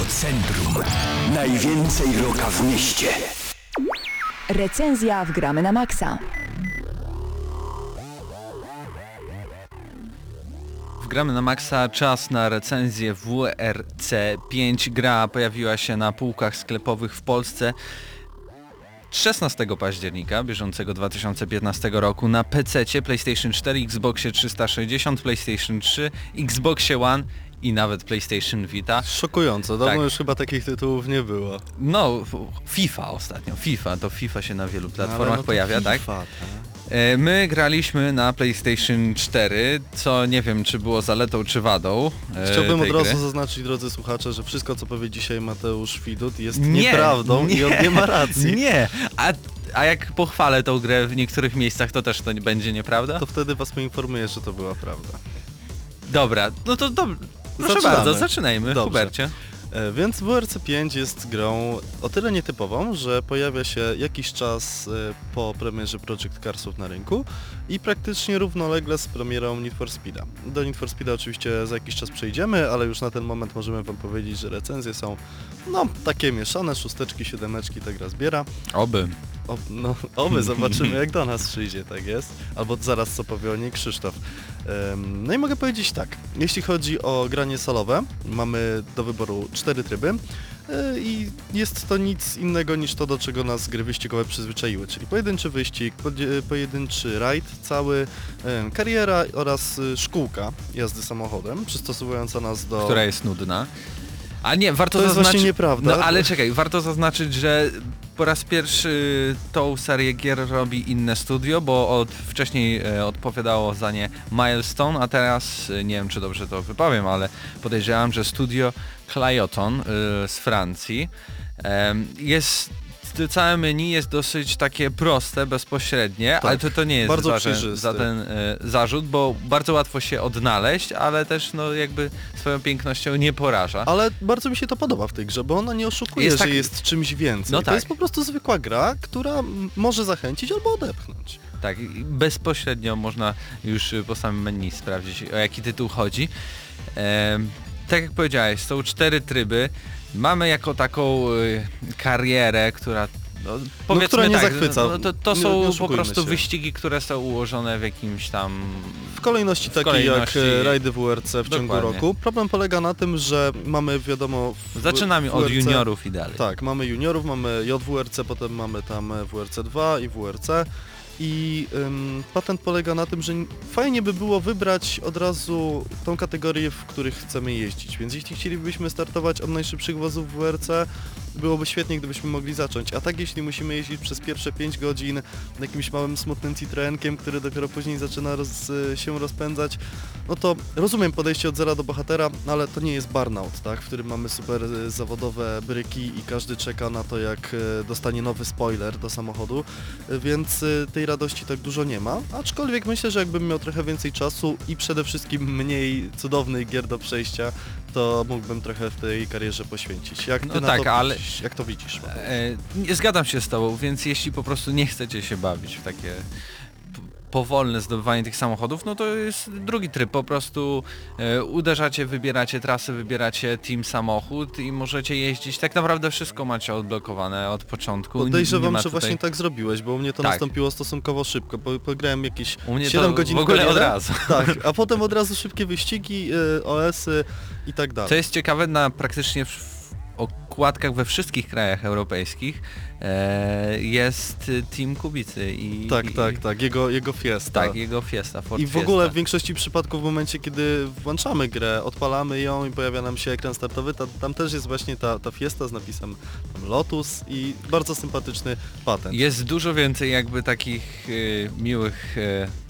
Centrum. Najwięcej roka w mieście. Recenzja w Gramy na Maxa. Wgramy na maksa czas na recenzję WRC 5. Gra pojawiła się na półkach sklepowych w Polsce 16 października bieżącego 2015 roku na PC, PlayStation 4, Xboxie 360, PlayStation 3, Xboxie One i nawet PlayStation Vita. Szokująco, dawno Tak. już chyba takich tytułów nie było. No, FIFA ostatnio, FIFA, to FIFA się na wielu Ale platformach no to pojawia, tak? FIFA, tak? E, My graliśmy na PlayStation 4, co nie wiem czy było zaletą czy wadą. e, Chciałbym od razu gry. zaznaczyć, drodzy słuchacze, że wszystko co powie dzisiaj Mateusz Widut jest Nie, nieprawdą i on nie ma racji. [LAUGHS] Nie, a, a jak pochwalę tą grę w niektórych miejscach, to też to nie będzie nieprawda? To wtedy was poinformuję, że to była prawda. Dobra, no to dobrze. Proszę Zaczynamy. bardzo, zaczynajmy, Dobrze. Hubercie. E, Więc WRC 5 jest grą o tyle nietypową, że pojawia się jakiś czas e, po premierze Project Carsów na rynku i praktycznie równolegle z premierą Need for Speeda. Do Need for Speeda oczywiście za jakiś czas przejdziemy, ale już na ten moment możemy wam powiedzieć, że recenzje są no takie mieszane, szósteczki, siódemeczki ta gra zbiera. Oby. O, no, oby zobaczymy [LAUGHS] jak do nas przyjdzie, tak jest. Albo zaraz co powie o niej Krzysztof. Em, No i mogę powiedzieć tak, jeśli chodzi o granie solowe, mamy do wyboru cztery tryby e, i jest to nic innego niż to, do czego nas gry wyścigowe przyzwyczaiły, czyli pojedynczy wyścig, pojedynczy rajd cały, kariera oraz y, szkółka jazdy samochodem, przystosowująca nas do... która jest nudna. A nie, warto To jest zaznaczyć... nieprawda. No ale czekaj, warto zaznaczyć, że po raz pierwszy tą serię gier robi inne studio, bo od, wcześniej e, odpowiadało za nie Milestone, a teraz, e, nie wiem czy dobrze to wypowiem, ale podejrzewam, że studio Clayoton e, z Francji em, jest całe menu jest dosyć takie proste, bezpośrednie, Tak, ale to, to nie jest bardzo za, przejrzysty. za ten e, zarzut, bo bardzo łatwo się odnaleźć, ale też no jakby swoją pięknością nie poraża. Ale bardzo mi się to podoba w tej grze, bo ona nie oszukuje, Jest że tak- jest czymś więcej. No to tak. jest po prostu zwykła gra, która może zachęcić albo odepchnąć. Tak, bezpośrednio można już y, po samym menu sprawdzić o jaki tytuł chodzi. Em, tak jak powiedziałeś, są cztery tryby. Mamy jako taką y, karierę, która no, powiedzmy która nie tak, zachwyca. No, to, to Nie- są nie po prostu się. wyścigi, które są ułożone w jakimś tam... W kolejności takiej kolejności- jak e, rajdy WRC w ciągu Dokładnie. roku. Problem polega na tym, że mamy wiadomo... W, Zaczynamy w od WRC juniorów i dalej. Tak, mamy juniorów, mamy JWRC, potem mamy tam e, WRC 2 i WRC. I ym, patent polega na tym, że fajnie by było wybrać od razu tą kategorię, w których chcemy jeździć. Więc jeśli chcielibyśmy startować od najszybszych wozów WRC, byłoby świetnie, gdybyśmy mogli zacząć. A tak jeśli musimy jeździć przez pierwsze 5 godzin jakimś małym, smutnym Citroenkiem, który dopiero później zaczyna roz, się rozpędzać, no to rozumiem podejście od zera do bohatera, ale to nie jest burnout, tak? w którym mamy super e, zawodowe bryki i każdy czeka na to, jak e, dostanie nowy spoiler do samochodu, e, więc tej radości tak dużo nie ma, aczkolwiek myślę, że jakbym miał trochę więcej czasu i przede wszystkim mniej cudownych gier do przejścia, to mógłbym trochę w tej karierze poświęcić. Jak ty No na tak, to ale- widzisz? Jak to widzisz? E, nie zgadzam się z tobą, więc jeśli po prostu nie chcecie się bawić w takie powolne zdobywanie tych samochodów, no to jest drugi tryb, po prostu e, uderzacie, wybieracie trasy, wybieracie team samochód i możecie jeździć, tak naprawdę wszystko macie odblokowane od początku. nie Podejrzewam, ma że tutaj... właśnie tak zrobiłeś, bo u mnie to Tak. nastąpiło stosunkowo szybko. Po, pograłem jakieś U mnie 7 to godzin w ogóle od razu. Tak, a potem od razu szybkie wyścigi, y, OS-y i tak dalej. Co jest ciekawe, na praktycznie okładkach we wszystkich krajach europejskich e, jest Team Kubicy i... Tak, i, tak, tak, jego, jego fiesta. Tak, jego Fiesta, Ford I w ogóle Fiesta. w większości przypadków w momencie, kiedy włączamy grę, odpalamy ją i pojawia nam się ekran startowy, ta, tam też jest właśnie ta, ta fiesta z napisem Lotus i bardzo sympatyczny patent. Jest dużo więcej jakby takich y, miłych y,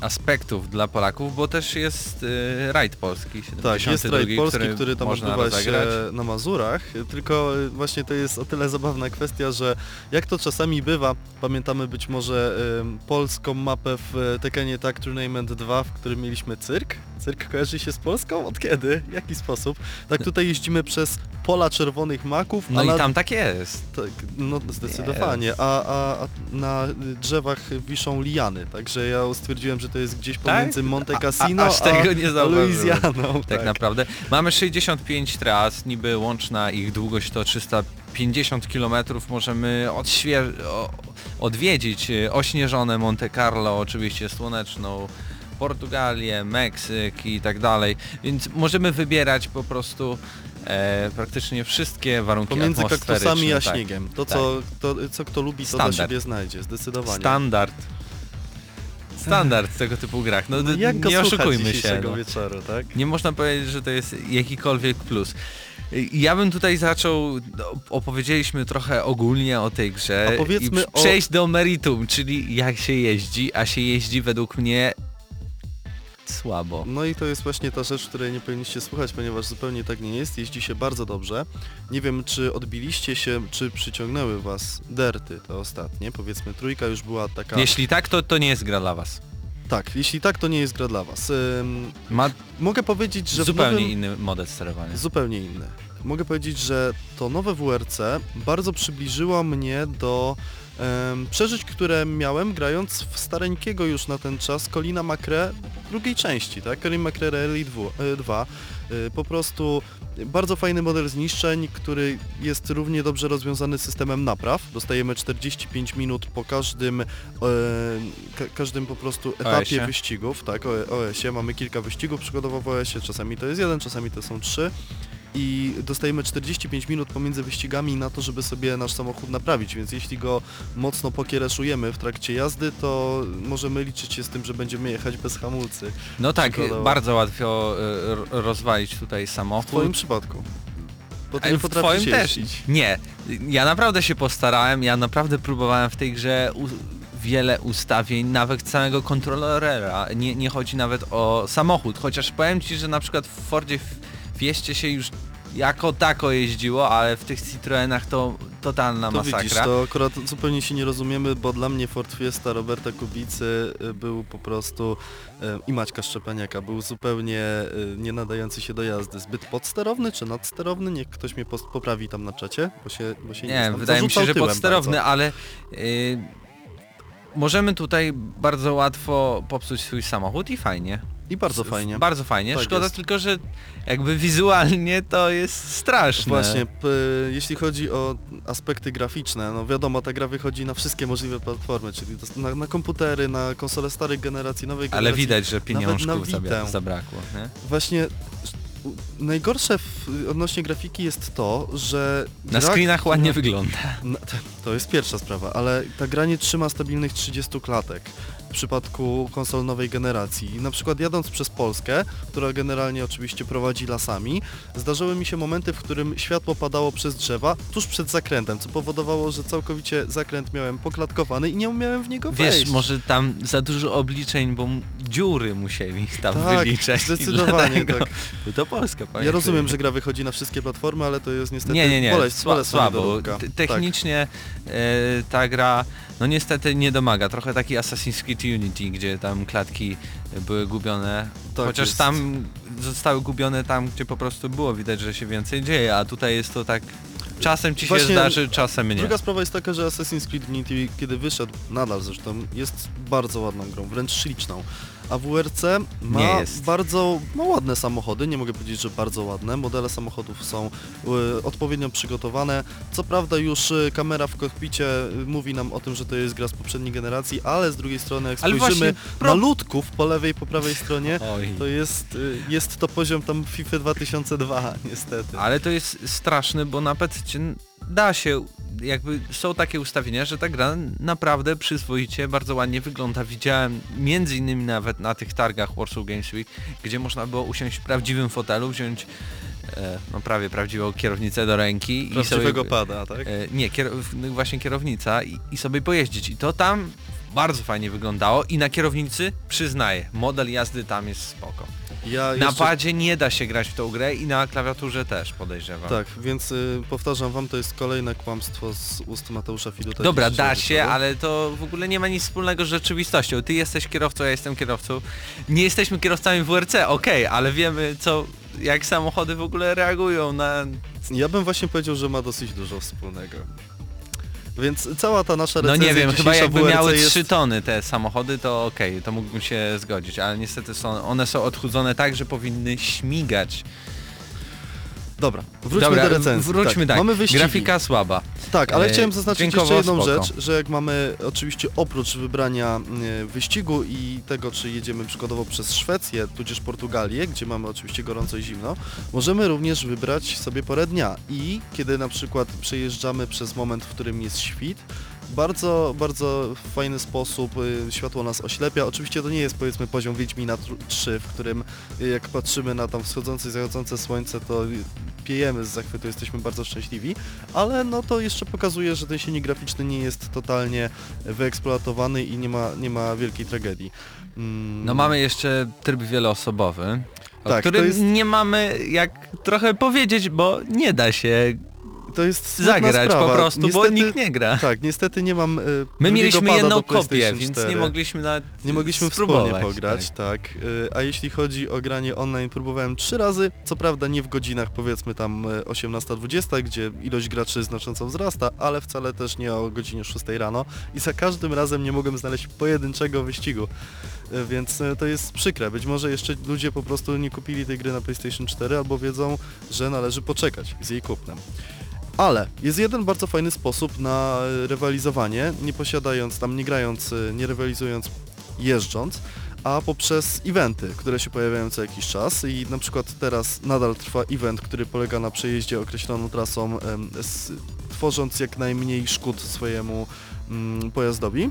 aspektów dla Polaków, bo też jest y, rajd polski, 72, Tak, jest rajd polski, który, który tam można odbywa się na Mazurach, tylko y, właśnie to jest o tyle zabawna kwestia, że jak to czasami bywa, pamiętamy być może ym, polską mapę w y, Tekkenie Tag Tournament 2, w którym mieliśmy cyrk. Cyrk kojarzy się z Polską? Od kiedy? W jaki sposób? Tak tutaj jeździmy przez pola czerwonych maków, No i tam tak jest. Tak, no zdecydowanie, a, a, a na y, drzewach wiszą liany, także ja stwierdziłem, że to jest gdzieś pomiędzy Monte Tak? A- a- Cassino aż tego nie a zauważyłem. Louisianą. Tak, naprawdę. Mamy 65 tras, niby łączna ich długość to 350 km. Możemy odwiedzić y, ośnieżone Monte Carlo, oczywiście słoneczną Portugalię, Meksyk i tak dalej, więc możemy wybierać po prostu e, praktycznie wszystkie warunki Pomiędzy kaktusami a tak. śniegiem. To, co, to, co kto lubi, to dla Standard. siebie znajdzie, zdecydowanie. Standard. Standard w tego typu grach. No, No, jak go nie oszukujmy się. No. wieczoru, tak? Nie można powiedzieć, że to jest jakikolwiek plus. Ja bym tutaj zaczął, no, opowiedzieliśmy trochę ogólnie o tej grze i o- przejść do meritum, czyli jak się jeździ, a się jeździ według mnie słabo. No i to jest właśnie ta rzecz, której nie powinniście słuchać, ponieważ zupełnie tak nie jest. Jeździ się bardzo dobrze. Nie wiem, czy odbiliście się, czy przyciągnęły was derty te ostatnie. Powiedzmy, trójka już była taka... Jeśli tak, to to nie jest gra dla was. Tak, jeśli tak, to nie jest gra dla was. Ym, Ma mogę powiedzieć, że zupełnie nowym... inny model sterowania. Zupełnie inny. Mogę powiedzieć, że to nowe WRC bardzo przybliżyło mnie do przeżyć, które miałem grając w stareńkiego już na ten czas Colina McRae drugiej części, tak? Colin McRae Rally 2. Y, Po prostu bardzo fajny model zniszczeń, który jest równie dobrze rozwiązany systemem napraw. Dostajemy 45 minut po każdym, e, ka każdym po prostu etapie wyścigów, tak, OS-ie. Mamy kilka wyścigów przygodowo w OS-ie, czasami to jest jeden, czasami to są trzy i dostajemy 45 minut pomiędzy wyścigami na to, żeby sobie nasz samochód naprawić, więc jeśli go mocno pokiereszujemy w trakcie jazdy, to możemy liczyć się z tym, że będziemy jechać bez hamulcy. No tak, przykładowo. bardzo łatwo y, r- rozwalić tutaj W samochód. twoim przypadku. Bo ty Ale nie w potrafisz twoim też. jeździć. Nie. Ja naprawdę się postarałem, ja naprawdę próbowałem w tej grze u- wiele ustawień, nawet całego kontrolera. Nie, nie chodzi nawet o samochód, chociaż powiem Ci, że na przykład w Fordzie w Fieście się już jako tako jeździło, ale w tych Citroenach to totalna To masakra. widzisz, to akurat zupełnie się nie rozumiemy, bo dla mnie Ford Fiesta Roberta Kubicy y, był po prostu y, i Maćka Szczepaniaka był zupełnie y, nie nadający się do jazdy. Zbyt podsterowny czy nadsterowny? Niech ktoś mnie poprawi tam na czacie, bo się, bo się nie, Nie, znam. wydaje mi się, że podsterowny, bardzo. ale y, możemy tutaj bardzo łatwo popsuć swój samochód i fajnie. I bardzo fajnie. Bardzo fajnie. Tak Szkoda jest. tylko, że jakby wizualnie to jest straszne. Właśnie, p- jeśli chodzi o aspekty graficzne, no wiadomo, ta gra wychodzi na wszystkie możliwe platformy, czyli na, na komputery, na konsole starej generacji, nowej Ale generacji. widać, że pieniążków zabia- zabrakło. Nie? Właśnie najgorsze w, odnośnie grafiki jest to, że... Na gra, screenach ładnie wygląda. No, to- to jest pierwsza sprawa, ale ta gra nie trzyma stabilnych 30 klatek w przypadku konsol nowej generacji. I Na przykład jadąc przez Polskę, która generalnie oczywiście prowadzi lasami, zdarzyły mi się momenty, w którym światło padało przez drzewa tuż przed zakrętem, co powodowało, że całkowicie zakręt miałem poklatkowany i nie umiałem w niego wejść. Wiesz, może tam za dużo obliczeń, bo dziury musieli tam Tak, wyliczać. zdecydowanie tak. To Polska, Ja pamiętaj. rozumiem, że gra wychodzi na wszystkie platformy, ale to jest niestety Nie, nie, nie, boleść, boleść słabo. Tak. Technicznie e, ta gra, no niestety nie domaga. Trochę taki Assassin's Creed Unity, gdzie tam klatki były gubione. Tak Chociaż jest. tam zostały gubione tam, gdzie po prostu było widać, że się więcej dzieje, a tutaj jest to tak... Czasem ci się Właśnie zdarzy, czasem nie. Druga sprawa jest taka, że Assassin's Creed Unity, kiedy wyszedł, nadal zresztą, jest bardzo ładną grą, wręcz śliczną. A WRC ma Nie jest. bardzo ma ładne samochody, nie mogę powiedzieć, że bardzo ładne. Modele samochodów są y, odpowiednio przygotowane. Co prawda już y, kamera w kokpicie y, mówi nam o tym, że to jest gra z poprzedniej generacji, ale z drugiej strony jak Ale spojrzymy właśnie pro- na ludków po lewej i po prawej stronie, Oj. to jest, y, jest to poziom tam FIFA 2002 [LAUGHS] niestety. Ale to jest straszne, bo na PC da się, jakby są takie ustawienia, że ta gra naprawdę przyzwoicie, bardzo ładnie wygląda. Widziałem między innymi nawet na tych targach Warsaw Games Week, gdzie można było usiąść w prawdziwym fotelu, wziąć e, no prawie prawdziwą kierownicę do ręki Prawdziwego i sobie, pada, tak? e, nie, kier, no właśnie kierownica i, i sobie pojeździć. I to tam bardzo fajnie wyglądało i na kierownicy przyznaję, model jazdy tam jest spoko. Ja Na jeszcze- padzie nie da się grać w tą grę i na klawiaturze też podejrzewam. Tak, więc y, powtarzam wam, to jest kolejne kłamstwo z ust Mateusza Fiduta. Dobra, da się, ale to w ogóle nie ma nic wspólnego z rzeczywistością. Ty jesteś kierowcą, ja jestem kierowcą. Nie jesteśmy kierowcami WRC, okej, ale wiemy co, jak samochody w ogóle reagują na... Ja bym właśnie powiedział, że ma dosyć dużo wspólnego. Więc cała ta nasza No recenzja nie wiem, chyba jakby WRC miały jest... 3 tony te samochody, to okej, to mógłbym się zgodzić, ale niestety są, one są odchudzone tak, że powinny śmigać. Dobra, wróćmy Dobra, do recenzji. wróćmy tak. Mamy wyścigi. Grafika słaba. Tak, ale E, chciałem zaznaczyć jeszcze jedną spoko. rzecz, że jak mamy oczywiście oprócz wybrania e, wyścigu i tego, czy jedziemy przykładowo przez Szwecję, tudzież Portugalię, gdzie mamy oczywiście gorąco i zimno, możemy również wybrać sobie porę dnia i kiedy na przykład przejeżdżamy przez moment, w którym jest świt, bardzo, bardzo fajny sposób y, światło nas oślepia. Oczywiście to nie jest powiedzmy poziom Wiedźmina tr- 3, w którym y, jak patrzymy na tam wschodzące i zachodzące słońce, to y, piejemy z zachwytu, jesteśmy bardzo szczęśliwi, ale no to jeszcze pokazuje, że ten silnik graficzny nie jest totalnie wyeksploatowany i nie ma, nie ma wielkiej tragedii. Mm, No mamy jeszcze tryb wieloosobowy, o Tak, to którym jest- nie mamy jak trochę powiedzieć, bo nie da się to jest zagrać sprawa. po prostu, bo Niestety- nikt nie gra. Tak, niestety nie mam y, My mieliśmy jedną kopię, więc 4. nie mogliśmy nawet Nie mogliśmy spróbować, wspólnie pograć, tak. Y, A jeśli chodzi o granie online, próbowałem trzy razy, co prawda nie w godzinach powiedzmy tam y, 18-20, gdzie ilość graczy znacząco wzrasta, ale wcale też nie o godzinie 6 rano i za każdym razem nie mogłem znaleźć pojedynczego wyścigu, Y, więc y, to jest przykre. Być może jeszcze ludzie po prostu nie kupili tej gry na PlayStation 4 albo wiedzą, że należy poczekać z jej kupnem. Ale jest jeden bardzo fajny sposób na rywalizowanie, nie posiadając tam, nie grając, nie rywalizując jeżdżąc, a poprzez eventy, które się pojawiają co jakiś czas i na przykład teraz nadal trwa event, który polega na przejeździe określoną trasą, tworząc jak najmniej szkód swojemu mm, pojazdowi.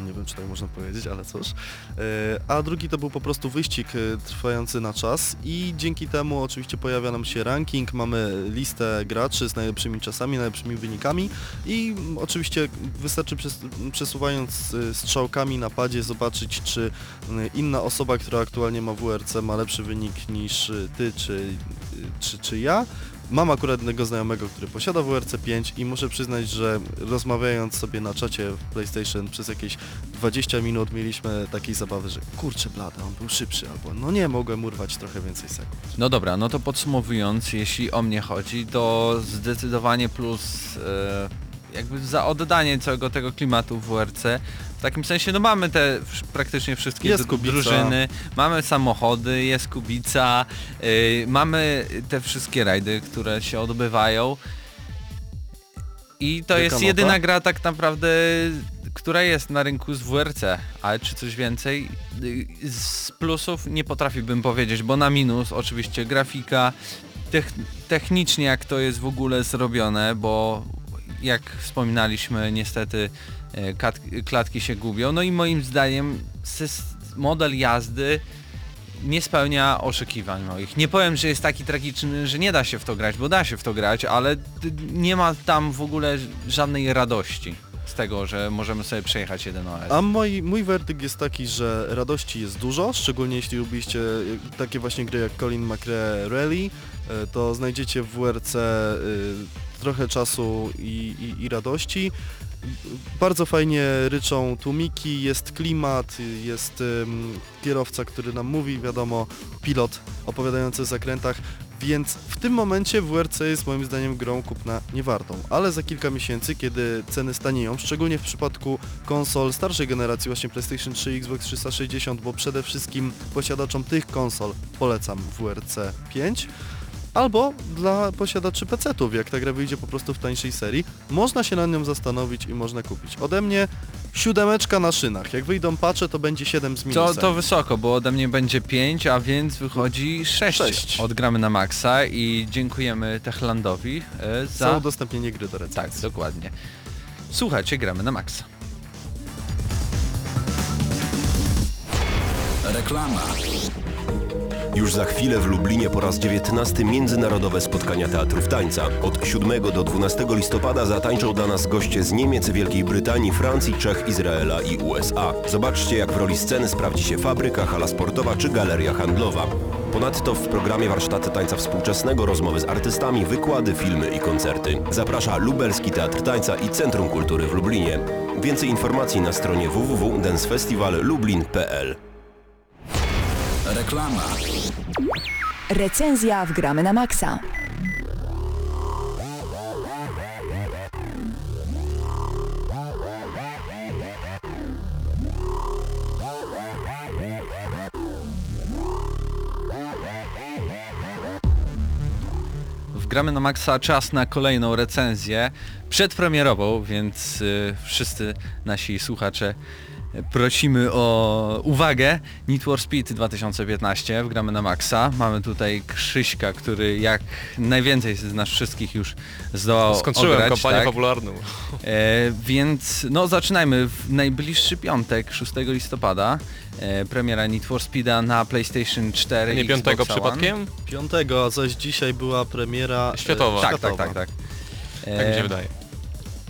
Nie wiem, czy tak można powiedzieć, ale cóż. E, A drugi to był po prostu wyścig e, trwający na czas i dzięki temu oczywiście pojawia nam się ranking, mamy listę graczy z najlepszymi czasami, najlepszymi wynikami i oczywiście wystarczy przes przesuwając e, strzałkami na padzie zobaczyć, czy inna osoba, która aktualnie ma WRC ma lepszy wynik niż ty czy, czy, czy ja. Mam akurat jednego znajomego, który posiada WRC 5 i muszę przyznać, że rozmawiając sobie na czacie w PlayStation przez jakieś 20 minut mieliśmy takiej zabawy, że kurczę blada, on był szybszy, albo no nie, mogłem urwać trochę więcej sekund. No dobra, no to podsumowując, jeśli o mnie chodzi, to zdecydowanie plus e, jakby za oddanie całego tego klimatu w WRC. W takim sensie, no mamy te praktycznie wszystkie Jest dru- Kubica. drużyny, mamy samochody, jest Kubica, y, mamy te wszystkie rajdy, które się odbywają. I to Wielka jest jedyna gra tak naprawdę, która jest na rynku z WRC, ale czy coś więcej? Y, Z plusów nie potrafiłbym powiedzieć, bo na minus oczywiście grafika, tech, technicznie jak to jest w ogóle zrobione, bo jak wspominaliśmy niestety klatki się gubią, no i moim zdaniem model jazdy nie spełnia oczekiwań moich. Nie powiem, że jest taki tragiczny, że nie da się w to grać, bo da się w to grać, ale nie ma tam w ogóle żadnej radości z tego, że możemy sobie przejechać jeden OS. A mój, mój werdykt jest taki, że radości jest dużo, szczególnie jeśli lubiliście e, takie właśnie gry jak Colin McRae Rally, e, to znajdziecie w WRC e, trochę czasu i, i, i radości. Bardzo fajnie ryczą tłumiki, jest klimat, jest kierowca, który nam mówi, wiadomo, pilot opowiadający o zakrętach, więc w tym momencie WRC jest moim zdaniem grą kupna niewartą, ale za kilka miesięcy, kiedy ceny stanieją, szczególnie w przypadku konsol starszej generacji, właśnie PlayStation 3 Xbox 360, bo przede wszystkim posiadaczom tych konsol polecam WRC 5, albo dla posiadaczy PC-ów, jak ta gra wyjdzie po prostu w tańszej serii, można się nad nią zastanowić i można kupić. Ode mnie siódemeczka na szynach, jak wyjdą patche to będzie 7 z To, minusem. to wysoko, bo ode mnie będzie 5, a więc wychodzi 6. Sześć. Odgramy na maksa i dziękujemy Techlandowi e, za za... udostępnienie gry do recenzji. Tak, dokładnie. Słuchajcie, gramy na maksa. Reklama. Już za chwilę w Lublinie po raz 19 międzynarodowe spotkania teatrów tańca. Od 7 do 12 listopada zatańczą dla nas goście z Niemiec, Wielkiej Brytanii, Francji, Czech, Izraela i USA. Zobaczcie jak w roli sceny sprawdzi się fabryka, hala sportowa czy galeria handlowa. Ponadto w programie warsztaty tańca współczesnego, rozmowy z artystami, wykłady, filmy i koncerty. Zaprasza Lubelski Teatr Tańca i Centrum Kultury w Lublinie. Więcej informacji na stronie www.dancefestivallublin.pl Reklama. Recenzja w Gramy na Maxa. gramy na maksa czas na kolejną recenzję przedpremierową, więc y, wszyscy nasi słuchacze prosimy o uwagę. Need for Speed 2015 w gramy na maksa. Mamy tutaj Krzyśka, który jak najwięcej z nas wszystkich już zdołał Skończyłem ograć, kampanię tak? fabularną. E, więc no zaczynajmy w najbliższy piątek, 6 listopada. E, premiera Need for Speeda na PlayStation 4 Nie i piątego Xboxa One. przypadkiem? Piątego, a zaś dzisiaj była premiera e, Światowa. Tak, tak, tak, tak. Tak mi się wydaje.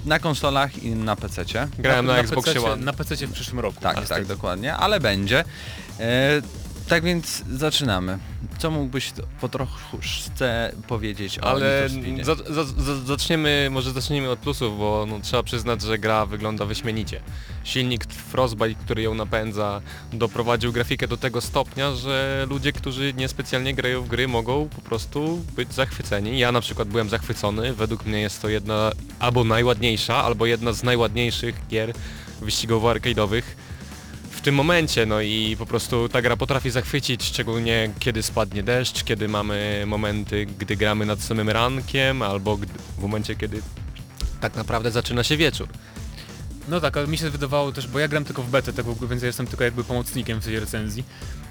Na konsolach i na PC-cie. Grałem na, Xboxie PC, One. Na PC w przyszłym roku. Tak, tak, dokładnie, ale będzie. E, tak więc zaczynamy. Co mógłbyś po troszkę powiedzieć o Ale Need for Speedzie? za, za, za, zaczniemy, może zacznijmy od plusów, bo no, trzeba przyznać, że gra wygląda wyśmienicie. Silnik Frostbite, który ją napędza, doprowadził grafikę do tego stopnia, że ludzie, którzy niespecjalnie grają w gry, mogą po prostu być zachwyceni. Ja na przykład byłem zachwycony, według mnie jest to jedna albo najładniejsza, albo jedna z najładniejszych gier wyścigowo-arcade'owych w tym momencie, no i po prostu ta gra potrafi zachwycić, szczególnie kiedy spadnie deszcz, kiedy mamy momenty, gdy gramy nad samym rankiem, albo w momencie, kiedy tak naprawdę zaczyna się wieczór. No tak, ale mi się wydawało też, bo ja gram tylko w betę tego, więc ja jestem tylko jakby pomocnikiem w tej recenzji,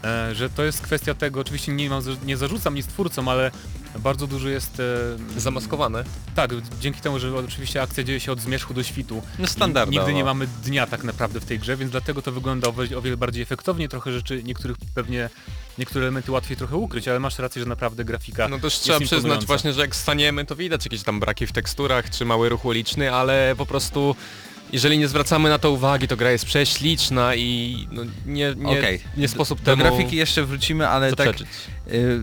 e, że to jest kwestia tego, oczywiście nie, mam, nie zarzucam nic twórcom, ale bardzo dużo jest... E, Zamaskowane. Tak, dzięki temu, że oczywiście akcja dzieje się od zmierzchu do świtu. No standardowo. Nigdy nie mamy dnia tak naprawdę w tej grze, więc dlatego to wygląda o wiele, bardziej efektownie, trochę rzeczy, niektórych pewnie, niektóre elementy łatwiej trochę ukryć, ale masz rację, że naprawdę grafika No też trzeba przyznać właśnie, że jak staniemy, to widać jakieś tam braki w teksturach, czy mały ruch uliczny, ale po prostu jeżeli nie zwracamy na to uwagi, to gra jest prześliczna i no, nie, nie, Okej. nie sposób Do temu grafiki jeszcze wrócimy, ale tak y,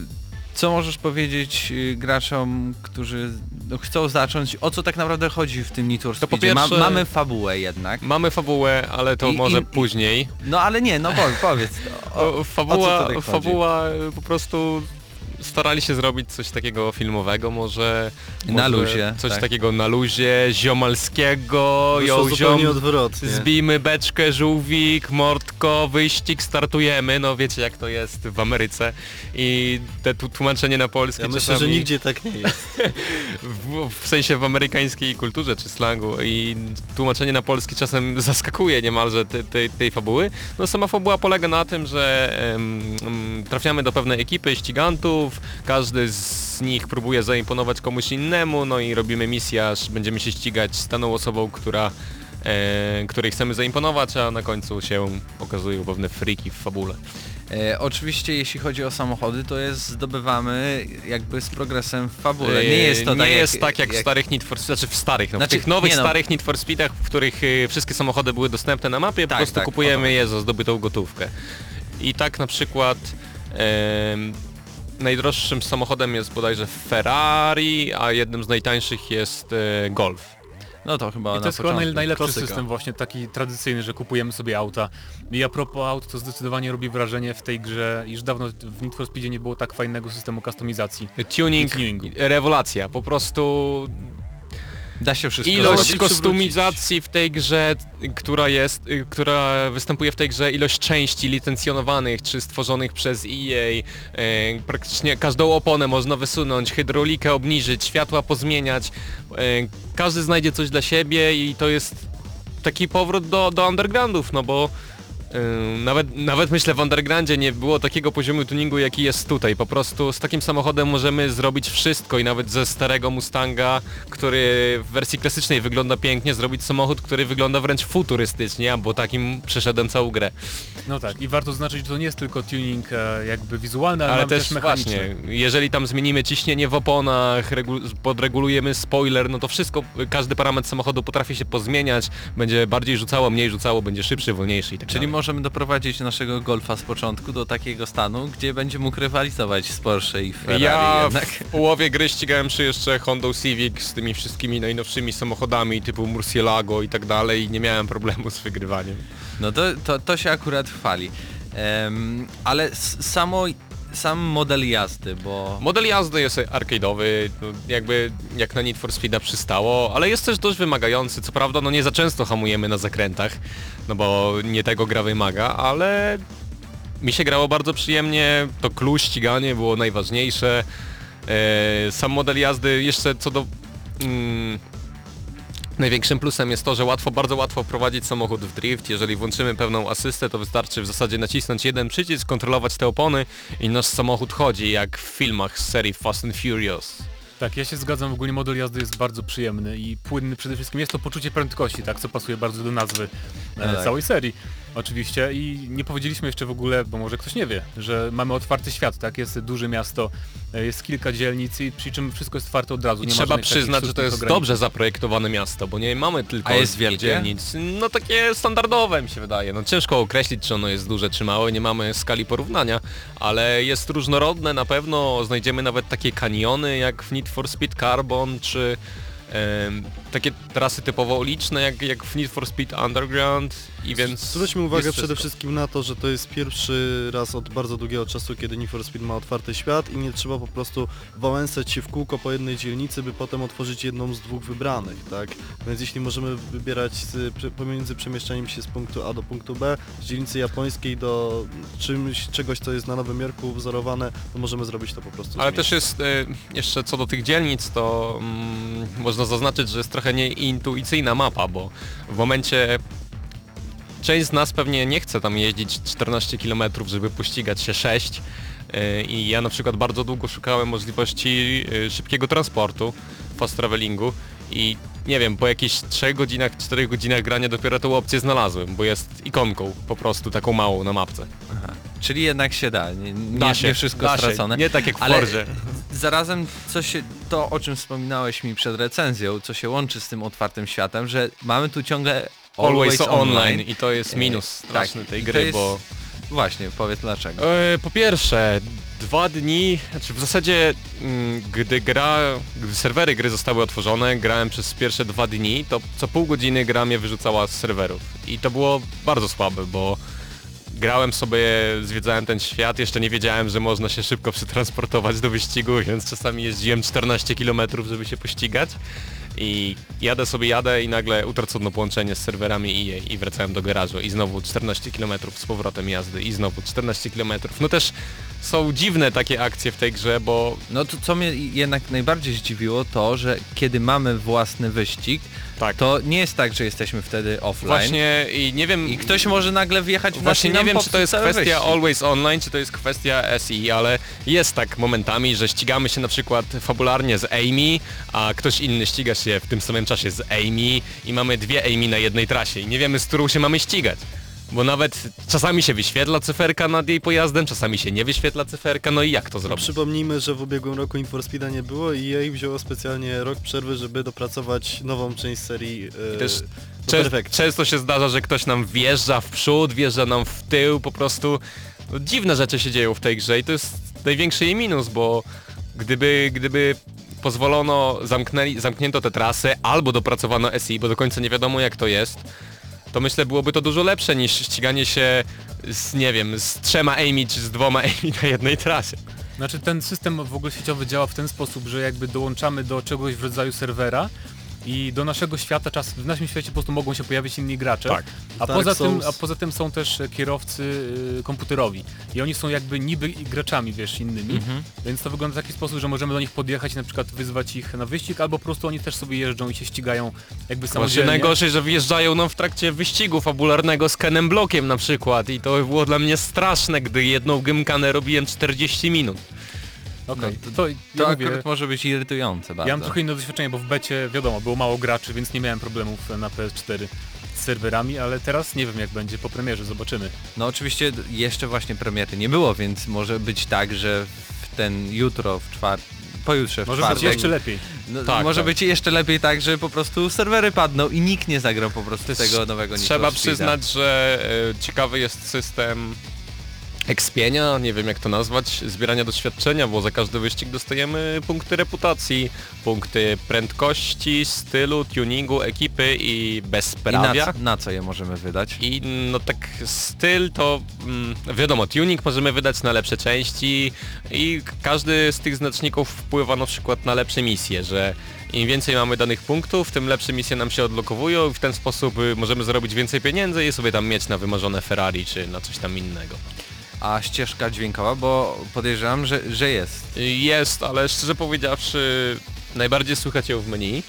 co możesz powiedzieć y, graczom, którzy no, chcą zacząć, o co tak naprawdę chodzi w tym Need for To po Speedzie? Ma, pierwsze- mamy fabułę jednak. Mamy fabułę, ale to I- może i- później. No ale nie, no powiedz, powiedz. [LAUGHS] O, O, o fabuła, fabuła e, po prostu starali się zrobić coś takiego filmowego, może, Na może luzie, coś tak. takiego na luzie, ziomalskiego, zupełnie ziom, odwrotnie. zbijmy beczkę, żółwik, mordko, wyścig, startujemy, no wiecie jak to jest w Ameryce i te tłumaczenie na polski Ja myślę, że nigdzie tak nie jest. [LAUGHS] w, w sensie w amerykańskiej kulturze czy slangu i tłumaczenie na polski czasem [LAUGHS] zaskakuje niemalże te, tej, tej fabuły. No sama fabuła polega na tym, że em, trafiamy do pewnej ekipy ścigantów, każdy z nich próbuje zaimponować komuś innemu, no i robimy misję, aż będziemy się ścigać z daną osobą, która e, której chcemy zaimponować, a na końcu się okazują pewne friki w fabule. E, oczywiście jeśli chodzi o samochody, to jest zdobywamy jakby z progresem w fabule. Nie Eee, jest to nie tak jest tak jak w starych Need for znaczy w starych, no, Znaczy, w tych nowych nie no. starych Need for Speedach, w których y, wszystkie samochody były dostępne na mapie, po Tak, prostu tak, kupujemy je za zdobytą gotówkę. I tak na przykład em, najdroższym samochodem jest bodajże Ferrari, a jednym z najtańszych jest e, Golf. No to chyba I na to jest chyba naj, najlepszy Klasyka. system właśnie taki tradycyjny, że kupujemy sobie auta. I a propos aut, to zdecydowanie robi wrażenie w tej grze, iż dawno w Need for Speedzie nie było tak fajnego systemu kustomizacji. Tuning, tuningu. rewelacja, po prostu Da się wszystko ilość kostumizacji w tej grze, która jest, y, która występuje w tej grze, ilość części licencjonowanych czy stworzonych przez EA, y, praktycznie każdą oponę można wysunąć, hydraulikę obniżyć, światła pozmieniać, y, każdy znajdzie coś dla siebie i to jest taki powrót do, do undergroundów, no bo Nawet, nawet myślę w Undergroundzie nie było takiego poziomu tuningu jaki jest tutaj. Po prostu z takim samochodem możemy zrobić wszystko i nawet ze starego Mustanga, który w wersji klasycznej wygląda pięknie, zrobić samochód, który wygląda wręcz futurystycznie, bo takim przeszedłem całą grę. No tak, i warto zaznaczyć, że to nie jest tylko tuning e, jakby wizualny, ale, Ale też mechaniczny. właśnie, jeżeli tam zmienimy ciśnienie w oponach, regu- podregulujemy spoiler, no to wszystko, każdy parametr samochodu potrafi się pozmieniać, będzie bardziej rzucało, mniej rzucało, będzie szybszy, wolniejszy i tak Czyli dalej. Możemy doprowadzić naszego Golfa z początku do takiego stanu, gdzie będzie mógł rywalizować z Porsche i Ferrari ja jednak. w [LAUGHS] połowie gry ścigałem się jeszcze Honda Civic z tymi wszystkimi najnowszymi samochodami typu Murcielago i tak dalej i nie miałem problemu z wygrywaniem. No to, to, to się akurat chwali. Em, ale samo, sam model jazdy, bo... Model jazdy jest arcade'owy, no jakby jak na Need for Speed'a przystało, ale jest też dość wymagający. Co prawda no nie za często hamujemy na zakrętach, no bo nie tego gra wymaga, ale mi się grało bardzo przyjemnie, to clue ściganie było najważniejsze. E, sam model jazdy jeszcze co do... Mm, Największym plusem jest to, że łatwo, bardzo łatwo wprowadzić samochód w drift. Jeżeli włączymy pewną asystę, to wystarczy w zasadzie nacisnąć jeden przycisk, kontrolować te opony i nasz samochód chodzi, jak w filmach z serii Fast and Furious. Tak, ja się zgadzam, ogólnie model jazdy jest bardzo przyjemny i płynny przede wszystkim. Jest to poczucie prędkości, tak, co pasuje bardzo do nazwy e, tak. całej serii. Oczywiście i nie powiedzieliśmy jeszcze w ogóle, bo może ktoś nie wie, że mamy otwarty świat, tak, jest duże miasto, e, jest kilka dzielnic i przy czym wszystko jest otwarte od razu. I nie trzeba przyznać, że to jest dobrze zaprojektowane miasto, bo nie mamy tylko A jest wielkie? dzielnic. No takie standardowe mi się wydaje. No ciężko określić, czy ono jest duże, czy małe, nie mamy skali porównania, ale jest różnorodne na pewno. Znajdziemy nawet takie kaniony jak w Need for Speed Carbon, czy em, takie trasy typowo uliczne jak, jak w Need for Speed Underground i więc... Zwróćmy uwagę przede wszystkim na to, że to jest pierwszy raz od bardzo długiego czasu, kiedy Need for Speed ma otwarty świat i nie trzeba po prostu wałęsać się w kółko po jednej dzielnicy, by potem otworzyć jedną z dwóch wybranych, tak? Więc jeśli możemy wybierać pomiędzy przemieszczaniem się z punktu A do punktu B, z dzielnicy japońskiej do czymś, czegoś, co jest na Nowym Jorku wzorowane, to możemy zrobić to po prostu Ale też jest, e, jeszcze co do tych dzielnic, to mm, można zaznaczyć, że jest trochę nieintuicyjna mapa, bo w momencie część z nas pewnie nie chce tam jeździć 14 km, żeby pościgać się 6 e, i ja na przykład bardzo długo szukałem możliwości e, szybkiego transportu, fast travelingu i nie wiem, po jakichś 3 godzinach, 4 godzinach grania dopiero tę opcję znalazłem, bo jest ikonką po prostu taką małą na mapce. Czyli jednak się da, nie, nie, Da się, nie wszystko da się. stracone. Nie tak jak w Ale Forzie. zarazem co się, to o czym wspominałeś mi przed recenzją, co się łączy z tym otwartym światem, że mamy tu ciągle Always online i to jest E, minus tak, straszny tej i to gry, jest- bo Właśnie, powiedz dlaczego. e, po pierwsze dwa dni, znaczy w zasadzie mm, gdy gra, gdy serwery gry zostały otworzone, grałem przez pierwsze dwa dni, to co pół godziny gra mnie wyrzucała z serwerów i to było bardzo słabe, bo grałem sobie, zwiedzałem ten świat, jeszcze nie wiedziałem, że można się szybko przetransportować do wyścigu, więc czasami jeździłem 14 km, żeby się pościgać i jadę sobie, jadę i nagle utracono połączenie z serwerami EA i wracałem do garażu i znowu 14 km z powrotem jazdy i znowu 14 km. No też są dziwne takie akcje w tej grze, bo No to co mnie jednak najbardziej zdziwiło to, że kiedy mamy własny wyścig, Tak. to nie jest tak, że jesteśmy wtedy offline. właśnie i nie wiem... I ktoś może nagle wjechać w Właśnie nie wiem, czy to jest kwestia wyścig. Always Online, czy to jest kwestia SI, ale jest tak momentami, że ścigamy się na przykład fabularnie z Amy, a ktoś inny ściga się w tym samym czasie z Amy i mamy dwie Amy na jednej trasie i nie wiemy, z którą się mamy ścigać. Bo nawet czasami się wyświetla cyferka nad jej pojazdem, czasami się nie wyświetla cyferka, no i jak to zrobić? Przypomnijmy, że w ubiegłym roku Need for Speeda nie było i EA wzięło specjalnie rok przerwy, żeby dopracować nową część serii e, Też Czę- często się zdarza, że ktoś nam wjeżdża w przód, wjeżdża nam w tył, po prostu no, dziwne rzeczy się dzieją w tej grze i to jest największy jej minus, bo gdyby, gdyby pozwolono, zamknęli, zamknięto te trasy albo dopracowano SI, bo do końca nie wiadomo jak to jest, to myślę byłoby to dużo lepsze niż ściganie się z, nie wiem, z trzema Amy czy z dwoma [LAUGHS] Amy na jednej trasie. Znaczy ten system w ogóle sieciowy działa w ten sposób, że jakby dołączamy do czegoś w rodzaju serwera i do naszego świata czas, w naszym świecie po prostu mogą się pojawić inni gracze. Tak. A, Dark poza tym, a poza tym są też kierowcy y, komputerowi i oni są jakby niby graczami, wiesz, innymi, Mhm. więc to wygląda w taki sposób, że możemy do nich podjechać i na przykład wyzwać ich na wyścig, albo po prostu oni też sobie jeżdżą i się ścigają jakby Właśnie samodzielnie. najgorsze, że wjeżdżają nam w trakcie wyścigu fabularnego z Kenem Blokiem na przykład i to było dla mnie straszne, gdy jedną gymkanę robiłem 40 minut. Okej, No, to, To ja mówię, akurat może być irytujące bardzo. Ja mam trochę inne doświadczenie, bo w becie, wiadomo, było mało graczy, więc nie miałem problemów na PS4 z serwerami, ale teraz nie wiem jak będzie po premierze, zobaczymy. No oczywiście jeszcze właśnie premiery nie było, więc może być tak, że w ten jutro, w czwartek, pojutrze w Może być czwartek, jeszcze lepiej. no, Tak, może tak. być jeszcze lepiej tak, że po prostu serwery padną i nikt nie zagrał po prostu tego nowego Trzeba przyznać, że e, ciekawy jest system ekspienia, nie wiem jak to nazwać, zbierania doświadczenia, bo za każdy wyścig dostajemy punkty reputacji, punkty prędkości, stylu, tuningu, ekipy i I bezprawia. na, na co je możemy wydać? I no tak styl to mm, wiadomo, tuning możemy wydać na lepsze części i każdy z tych znaczników wpływa na przykład na lepsze misje, że im więcej mamy danych punktów, tym lepsze misje nam się odblokowują i w ten sposób y, możemy zarobić więcej pieniędzy i sobie tam mieć na wymarzone Ferrari czy na coś tam innego. A ścieżka dźwiękowa, bo podejrzewam, że, że jest. Jest, ale szczerze powiedziawszy, najbardziej słychać ją w menu.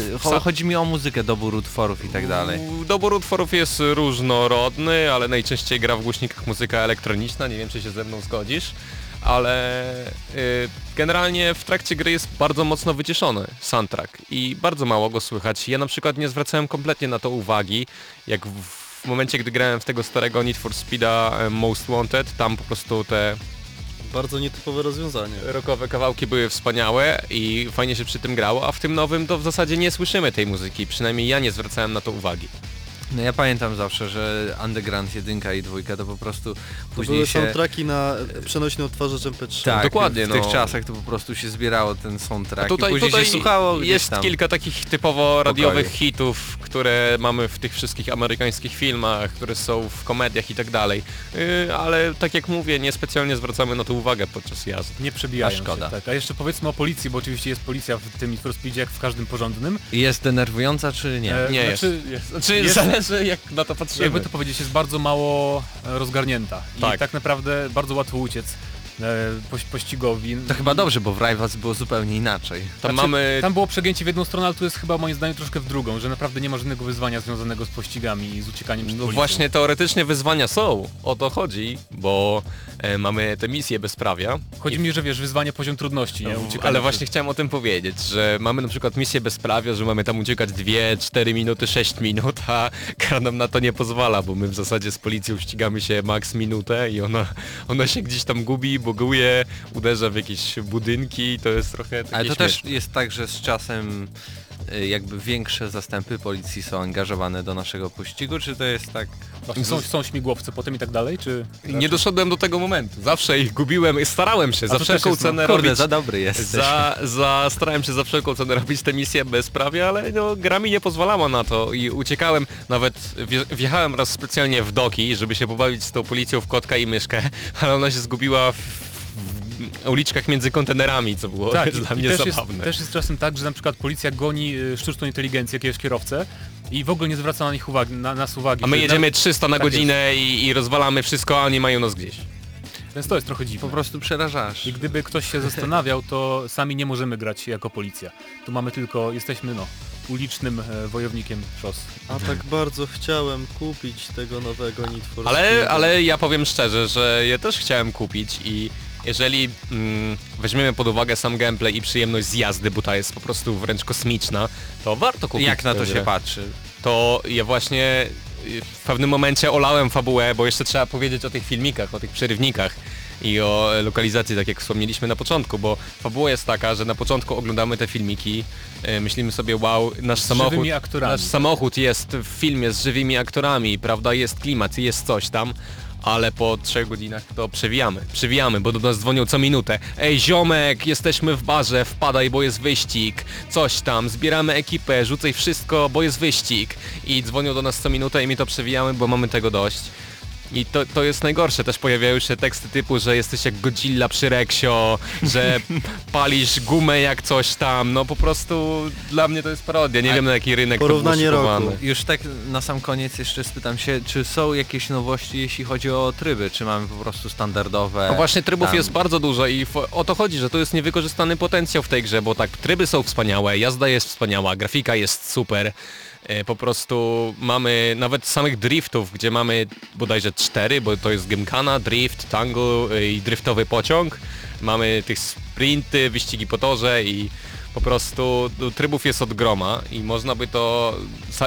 W- cho- chodzi mi o muzykę, dobór utworów i tak dalej. Dobór utworów jest różnorodny, ale najczęściej gra w głośnikach muzyka elektroniczna, nie wiem czy się ze mną zgodzisz, ale y, generalnie w trakcie gry jest bardzo mocno wyciszony soundtrack i bardzo mało go słychać. Ja na przykład nie zwracałem kompletnie na to uwagi, jak w, w momencie gdy grałem w tego starego Need for Speeda e, Most Wanted, tam po prostu te Bardzo nietypowe rozwiązanie. rockowe kawałki były wspaniałe i fajnie się przy tym grało, a w tym nowym to w zasadzie nie słyszymy tej muzyki, przynajmniej ja nie zwracałem na to uwagi. No ja pamiętam zawsze, że Underground 1 i 2 to po prostu To później były się... soundtracki na przenośny odtwarzacz MP3. Tak, Dokładnie, w tych no. czasach to po prostu się zbierało ten soundtrack Tutaj, i później tutaj się słuchało jest tam. kilka takich typowo radiowych pokoju. hitów, które mamy w tych wszystkich amerykańskich filmach, które są w komediach i tak dalej. Yy, ale tak jak mówię, niespecjalnie zwracamy na to uwagę podczas jazdy. Nie przebijają A szkoda. się. Tak. A jeszcze powiedzmy o policji, bo oczywiście jest policja w tym Need for Speedzie jak w każdym porządnym. Jest denerwująca czy nie? E, Nie znaczy, jest. Znaczy jest- zależy jak na to patrzymy. Jakby to powiedzieć, jest bardzo mało e, rozgarnięta. I Tak. tak, naprawdę bardzo łatwo uciec poś- pościgowi. To chyba dobrze, bo w Rivals było zupełnie inaczej. Tam Znaczy, mamy... Tam było przegięcie w jedną stronę, ale tu jest chyba moim zdaniem troszkę w drugą, że naprawdę nie ma żadnego wyzwania związanego z pościgami i z uciekaniem przed No policją. właśnie teoretycznie wyzwania są, o to chodzi, bo e, mamy te misje bezprawia. Chodzi mi, że wiesz, wyzwanie poziom trudności, nie? Uciekanie Ale przed- właśnie chciałem o tym powiedzieć, że mamy na przykład misję bezprawia, że mamy tam uciekać 2, 4 minuty, 6 minut, a gra nam na to nie pozwala, bo my w zasadzie z policją ścigamy się maks minutę i ona, ona się gdzieś tam gubi, buguje, uderza w jakieś budynki i to jest trochę takie Ale to śmieszne. też jest tak, że z czasem jakby większe zastępy policji są angażowane do naszego pościgu, czy to jest tak... Właśnie są, są śmigłowce potem i tak dalej, czy... Nie doszedłem do tego momentu. Zawsze ich gubiłem, starałem się za wszelką jest, no, cenę Kurde, robić. za dobry jesteś. Za, za, starałem się za wszelką cenę robić te misje bezprawie, ale no, gra mi nie pozwalała na to i uciekałem, nawet wje- wjechałem raz specjalnie w doki, żeby się pobawić z tą policją w kotka i myszkę, [LAUGHS] ale ona się zgubiła w uliczkach między kontenerami, co było Tak, [LAUGHS] dla mnie też jest, zabawne. też jest czasem tak, że na przykład policja goni y, sztuczną inteligencję jakiegoś kierowcę i w ogóle nie zwraca na nich uwagi, na nas uwagi. A my jedziemy 300 na tak godzinę i, i rozwalamy wszystko, a oni mają nas gdzieś. Na, więc to jest trochę dziwne. Po prostu przerażasz. I gdyby ktoś się zastanawiał, to sami nie możemy grać jako policja. Tu mamy tylko, jesteśmy no, ulicznym e, wojownikiem szos. A tak bardzo chciałem kupić tego nowego Need for Ale, ale ja powiem szczerze, że ja też chciałem kupić i jeżeli mm, weźmiemy pod uwagę sam gameplay i przyjemność z jazdy, bo ta jest po prostu wręcz kosmiczna, to warto kupić Jak na to się grę. patrzy? To ja właśnie y, w pewnym momencie olałem fabułę, bo jeszcze trzeba powiedzieć o tych filmikach, o tych przerywnikach i o lokalizacji, tak jak wspomnieliśmy na początku, bo fabuła jest taka, że na początku oglądamy te filmiki, e, myślimy sobie wow, nasz samochód, nasz samochód jest w filmie z żywymi aktorami, prawda, jest klimat, jest coś tam, ale po trzech godzinach to przewijamy, przewijamy, bo do nas dzwonią co minutę. Ej ziomek, jesteśmy w barze, wpadaj, bo jest wyścig, coś tam, zbieramy ekipę, rzucaj wszystko, bo jest wyścig. I dzwonią do nas co minutę i my to przewijamy, bo mamy tego dość. I to, to jest najgorsze, też pojawiają się teksty typu, że jesteś jak Godzilla przy Reksio, że [LAUGHS] palisz gumę jak coś tam, no po prostu dla mnie to jest parodia, nie A wiem na jaki rynek porównanie to było roku. Już tak na sam koniec jeszcze spytam się, czy są jakieś nowości, jeśli chodzi o tryby? Czy mamy po prostu standardowe? No właśnie trybów tam- jest bardzo dużo i o to chodzi, że to jest niewykorzystany potencjał w tej grze, bo tak, tryby są wspaniałe, jazda jest wspaniała, grafika jest super. E, Po prostu mamy nawet samych driftów, gdzie mamy bodajże cztery, bo to jest Gymkhana, drift, tango e, i driftowy pociąg. Mamy tych sprinty, wyścigi po torze i po prostu no, trybów jest od groma i można by to...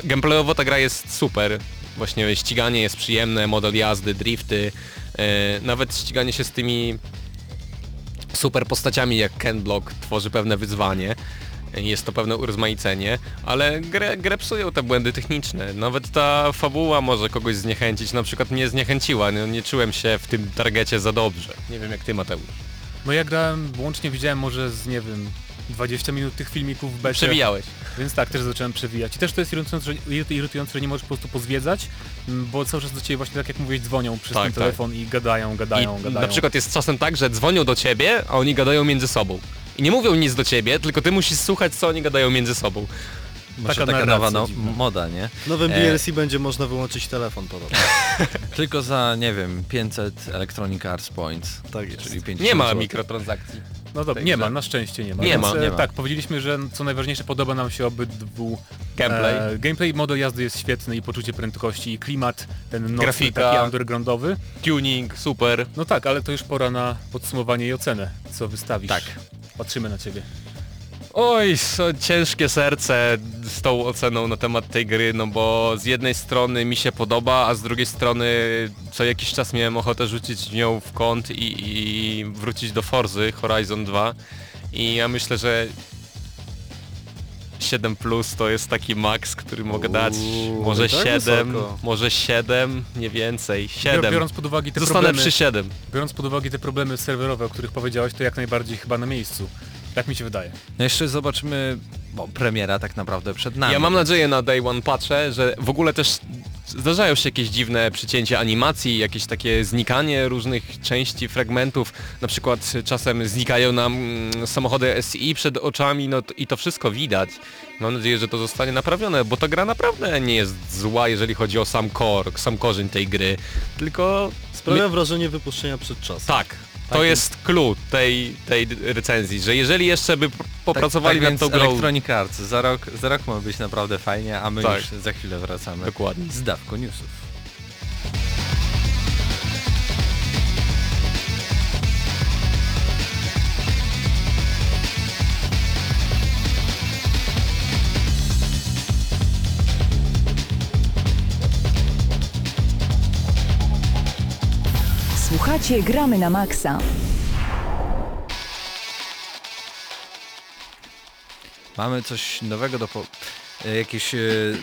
Gameplayowo ta gra jest super. Właśnie ściganie jest przyjemne, model jazdy, drifty, e, nawet ściganie się z tymi super postaciami jak Ken Block tworzy pewne wyzwanie. Jest to pewne urozmaicenie, ale grę, grę psują te błędy techniczne. Nawet ta fabuła może kogoś zniechęcić, na przykład mnie zniechęciła, no, nie czułem się w tym targecie za dobrze. Nie wiem jak ty Mateusz. No ja grałem, łącznie widziałem może z, nie wiem, 20 minut tych filmików w becie. Przewijałeś. Więc tak, też zacząłem przewijać. I też to jest irytujące, że, iry- irytujące, że nie możesz po prostu pozwiedzać, bo cały czas do ciebie właśnie tak jak mówiłeś dzwonią przez Tak, ten tak. telefon i gadają, gadają, I gadają. na przykład jest czasem tak, że dzwonią do ciebie, a oni gadają między sobą. I nie mówią nic do ciebie, tylko ty musisz słuchać co oni gadają między sobą. Może Taka taka nowa no, moda, nie? W nowym E. DLC będzie można wyłączyć telefon podobno. [LAUGHS] Tylko za, nie wiem, 500 Electronic Arts Points. Tak jest. Czyli 50 Nie ma złotych. mikrotransakcji. No dobra, Tej nie ma, na szczęście nie ma. Nie Więc, ma, e, nie ma. Tak, powiedzieliśmy, że co najważniejsze podoba nam się obydwu Gameplay. E, gameplay, model jazdy jest świetny i poczucie prędkości i klimat, ten nocny, Grafika. taki undergroundowy. Tuning, super. No tak, ale to już pora na podsumowanie i ocenę, co wystawisz. Tak. Patrzymy na ciebie. Oj, so, ciężkie serce z tą oceną na temat tej gry, no bo z jednej strony mi się podoba, a z drugiej strony co jakiś czas miałem ochotę rzucić nią w kąt i, i wrócić do Forzy Horizon 2 i ja myślę, że 7 plus to jest taki max, który mogę dać. Uuu, Może tak 7, wysoko. może 7, nie więcej. 7. Biorąc pod uwagę te Zostanę problemy, przy 7. biorąc pod uwagę te problemy serwerowe, o których powiedziałeś, to jak najbardziej chyba na miejscu. Tak mi się wydaje. No jeszcze zobaczymy, bo premiera tak naprawdę przed nami. Ja mam nadzieję na Day One patrzę, że w ogóle też zdarzają się jakieś dziwne przycięcia animacji, jakieś takie znikanie różnych części, fragmentów. Na przykład czasem znikają nam mm, samochody SI przed oczami no to, i to wszystko widać. Mam nadzieję, że to zostanie naprawione, bo ta gra naprawdę nie jest zła, jeżeli chodzi o sam core, sam korzeń tej gry. Tylko Sprawia My- wrażenie wypuszczenia przed czasem. tak, to jest clue tej, tej recenzji, że jeżeli jeszcze by popracowali tak, tak nad tą więc grą... Electronic Arts. Za rok, za rok ma być naprawdę fajnie, a my Tak. już za chwilę wracamy Dokładnie. z dawką newsów. Słuchacie Gramy na Maxa. Mamy coś nowego do po... e, jakieś e,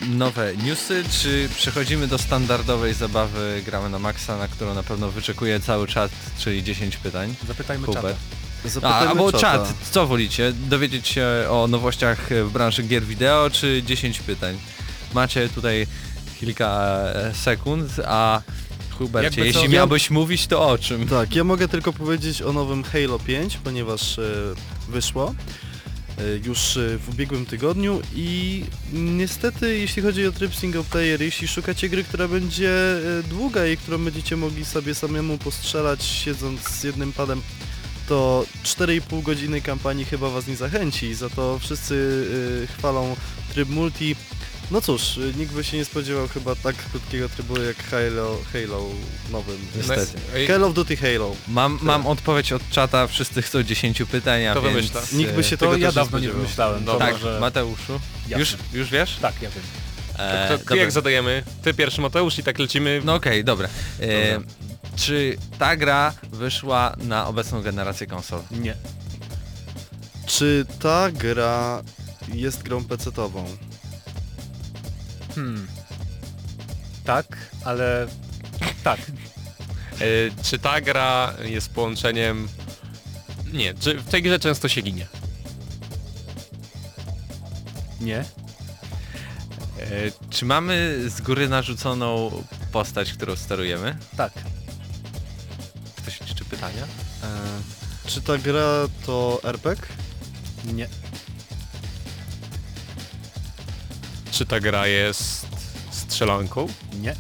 nowe newsy, czy przechodzimy do standardowej zabawy Gramy na Maxa, na którą na pewno wyczekuje cały czat, czyli 10 pytań. Zapytajmy. A, Zapytajmy albo czat, co wolicie? Dowiedzieć się o nowościach w branży gier wideo, czy 10 pytań? Macie tutaj kilka e, sekund, a Hubercie, Jakby co, jeśli miałbyś mówić, to o czym? Tak, ja mogę tylko powiedzieć o nowym Halo 5, ponieważ e, wyszło e, już e, w ubiegłym tygodniu i niestety jeśli chodzi o tryb single player, jeśli szukacie gry, która będzie e, długa i którą będziecie mogli sobie samemu postrzelać siedząc z jednym padem, to 4,5 godziny kampanii chyba was nie zachęci, za to wszyscy e, chwalą tryb multi. No cóż, nikt by się nie spodziewał chyba tak krótkiego trybu jak Halo, Halo nowym. Niestety. Ej, Call of Duty Halo. Mam, mam odpowiedź od czata, wszyscy chcą 10 pytań, a To więc... wymyśla. Nikt by się To tego ja też dawno nie spodziewał. wymyślałem. To Tak, może... Mateuszu. Już, już wiesz? Tak, ja wiem. E, To, to dobra. jak zadajemy? Ty pierwszy Mateusz i tak lecimy. No okej, dobra. E, czy ta gra wyszła na obecną generację konsol? Nie. Czy ta gra jest grą pecetową? Hmm. Tak, ale... Tak. [LAUGHS] E, czy ta gra jest połączeniem... Nie, czy w tej grze często się ginie? Nie. E, czy mamy z góry narzuconą postać, którą sterujemy? Tak. Ktoś liczy pytania? E, czy ta gra to RPG? Nie. Czy ta gra jest strzelanką? Nie.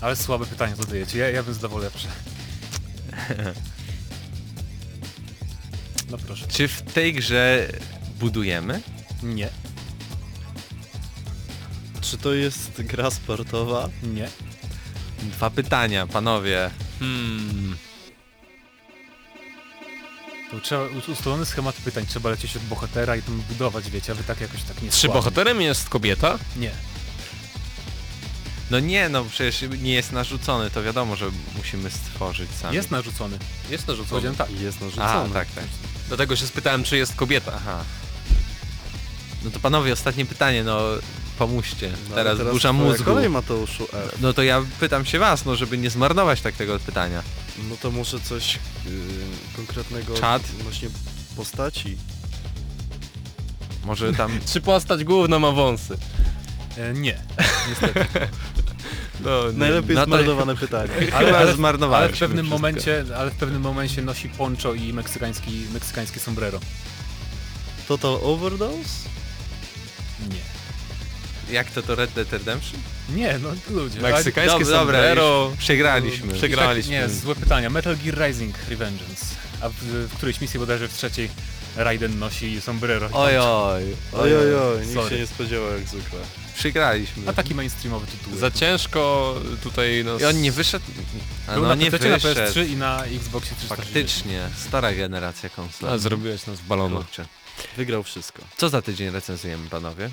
Ale słabe pytanie zadajecie. Ja, ja bym zdawał lepsze. No proszę. Czy w tej grze budujemy? Nie. Czy to jest gra sportowa? Nie. Dwa pytania, panowie. Hmm. To trzeba u- ustalony schemat pytań. Trzeba lecieć od bohatera i tam budować, wiecie, a wy tak jakoś tak nie Czy składnie. bohaterem jest kobieta? Nie. No nie, no przecież nie jest narzucony, to wiadomo, że musimy stworzyć sami. Jest narzucony. Jest narzucony. Powiedziałem tak. Jest narzucona. A, tak, tak. Dlatego się spytałem, czy jest kobieta. Aha. No to panowie, ostatnie pytanie, no pomóżcie. No, teraz, ale burza twoja mózgu. kolej Mateuszu F. No to ja pytam się was, no żeby nie zmarnować tak tego pytania. No to może coś yy, konkretnego Czad? odnośnie postaci. Może tam... [LAUGHS] Czy postać główna ma wąsy? E, nie. [LAUGHS] Niestety. No, Najlepiej no to- zmarnowane pytanie. [LAUGHS] Chyba ale w zmarnowaliśmy pewnym momencie, ale w pewnym momencie nosi poncho i meksykański, meksykańskie sombrero. Total Overdose? Nie. Jak to to Red Dead Redemption? Nie, no ludzie. Meksykańskie Dobra, dobra, sombrero. już przegraliśmy. Tak, Przegraliśmy. nie, złe pytania. Metal Gear Rising Revengeance. A w, w którejś misji bodajże w trzeciej Raiden nosi sombrero. Oj, oj, Oj, oj, oj, nikt Sorry. się nie spodziewał jak zwykle. Przegraliśmy. A taki mainstreamowy tytuł. Za ciężko tutaj nas... I on nie wyszedł? A Był no na nie PC, na wyszedł. PS3 i na Xboxie 360. Faktycznie, stara generacja konsol. A, zrobiłeś nas balonu. Kurczę. Wygrał wszystko. Co za tydzień recenzujemy, panowie?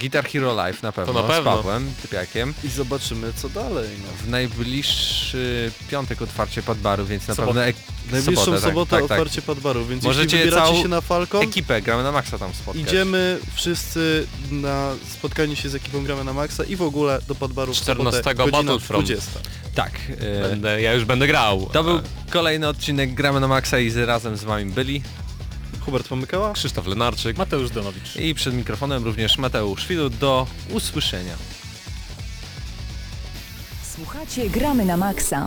Guitar Hero Live na pewno, na pewno. z Pawłem, typiakiem. I zobaczymy co dalej. No. W najbliższy piątek otwarcie podbaru, więc na Sobotę. pewno Najbliższą sobotę, sobotę, tak, tak, tak. otwarcie podbaru, więc Możecie jeśli wybieracie się na Falcon, Ekipę, gramy na maksa tam spotkać. idziemy wszyscy na spotkanie się z ekipą Gramy na Maxa i w ogóle do podbaru w sobotę, 14 godzina Battlefront. 20. Tak. E, Będę, ja już będę grał. to był kolejny odcinek Gramy na maksa i z, razem z wami byli. Hubert Pomykała? Krzysztof Lenarczyk. Mateusz Donowicz. I przed mikrofonem również Mateusz Widu. Do usłyszenia. Słuchacie Gramy na Maxa.